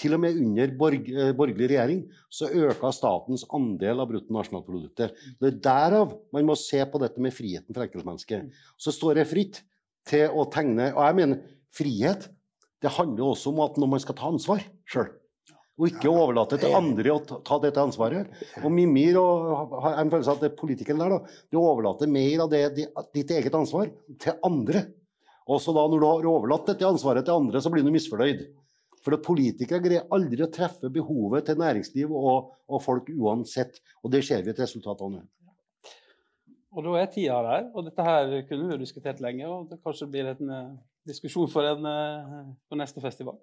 Til og med under borg, eh, borgerlig regjering så øka statens andel av bruttonasjonalproduktet. Det er derav man må se på dette med friheten for enkeltmennesket. Så står det fritt til å tegne Og jeg mener frihet det handler også om at når man skal ta ansvar sjøl. Og ikke overlate til andre å ta- dette ansvaret. Og Mimir og har en følelse av at er politikeren der, da, du overlater mer av det, ditt eget ansvar til andre. Og så da når du har overlatt dette ansvaret til andre, så blir du misfornøyd. For at politikere greier aldri å treffe behovet til næringsliv og, og folk uansett. Og det ser vi et resultat av nå. Og da er tida der, og dette her kunne vi jo diskutert lenge, og det kanskje blir en eh, diskusjon for, en, på for neste festival.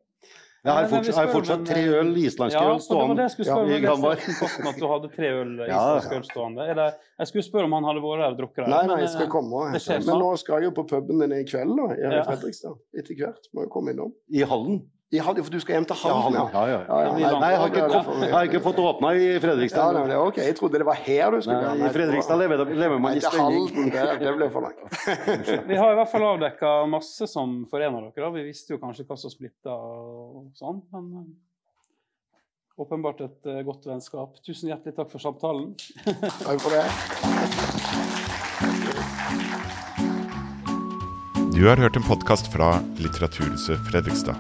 Jeg har, fortsatt, fortsatt tre øl, islandske Ja, øl, stående. Ja, i om. Jeg Granvar. leste i Posten at du hadde tre øl Ja. øl stående. Det, jeg skulle spørre om han hadde vært her og drukket det. Nei, nei, jeg skal eh, komme. Men snart. nå skal jeg jo på puben din i kveld, da, her i Fredrikstad. Etter hvert. Må jo komme innom. I hallen. I Halden, for du skal hjem til Ja, Halden, hallen. Ja, ja. Ja, Nei. Nei, jeg har, ikke, fått- jeg har ikke fått åpna i Ja, Fredrikstad. nei, ok. Jeg trodde det var her du skulle Nei, I Fredrikstad lever, lever man Nei, i spenning. Det, det ble for langt. Vi har i hvert fall avdekka masse som forener dere. da. Vi visste jo kanskje hva som splitta og sånn, men eh, åpenbart et eh, godt vennskap. Tusen hjertelig takk for samtalen. Takk for det. Du har hørt en podkast fra Litteraturhuset Fredrikstad.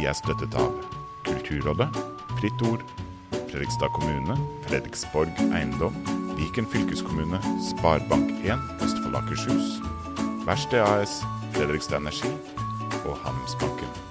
Vi er støttet av Kulturrådet, Fritt Ord, Fredrikstad kommune, Fredriksborg eiendom, Viken fylkeskommune, Sparebank1 Østfold Akershus, Verksted AS, Fredrikstad Energi og Handelsbanken.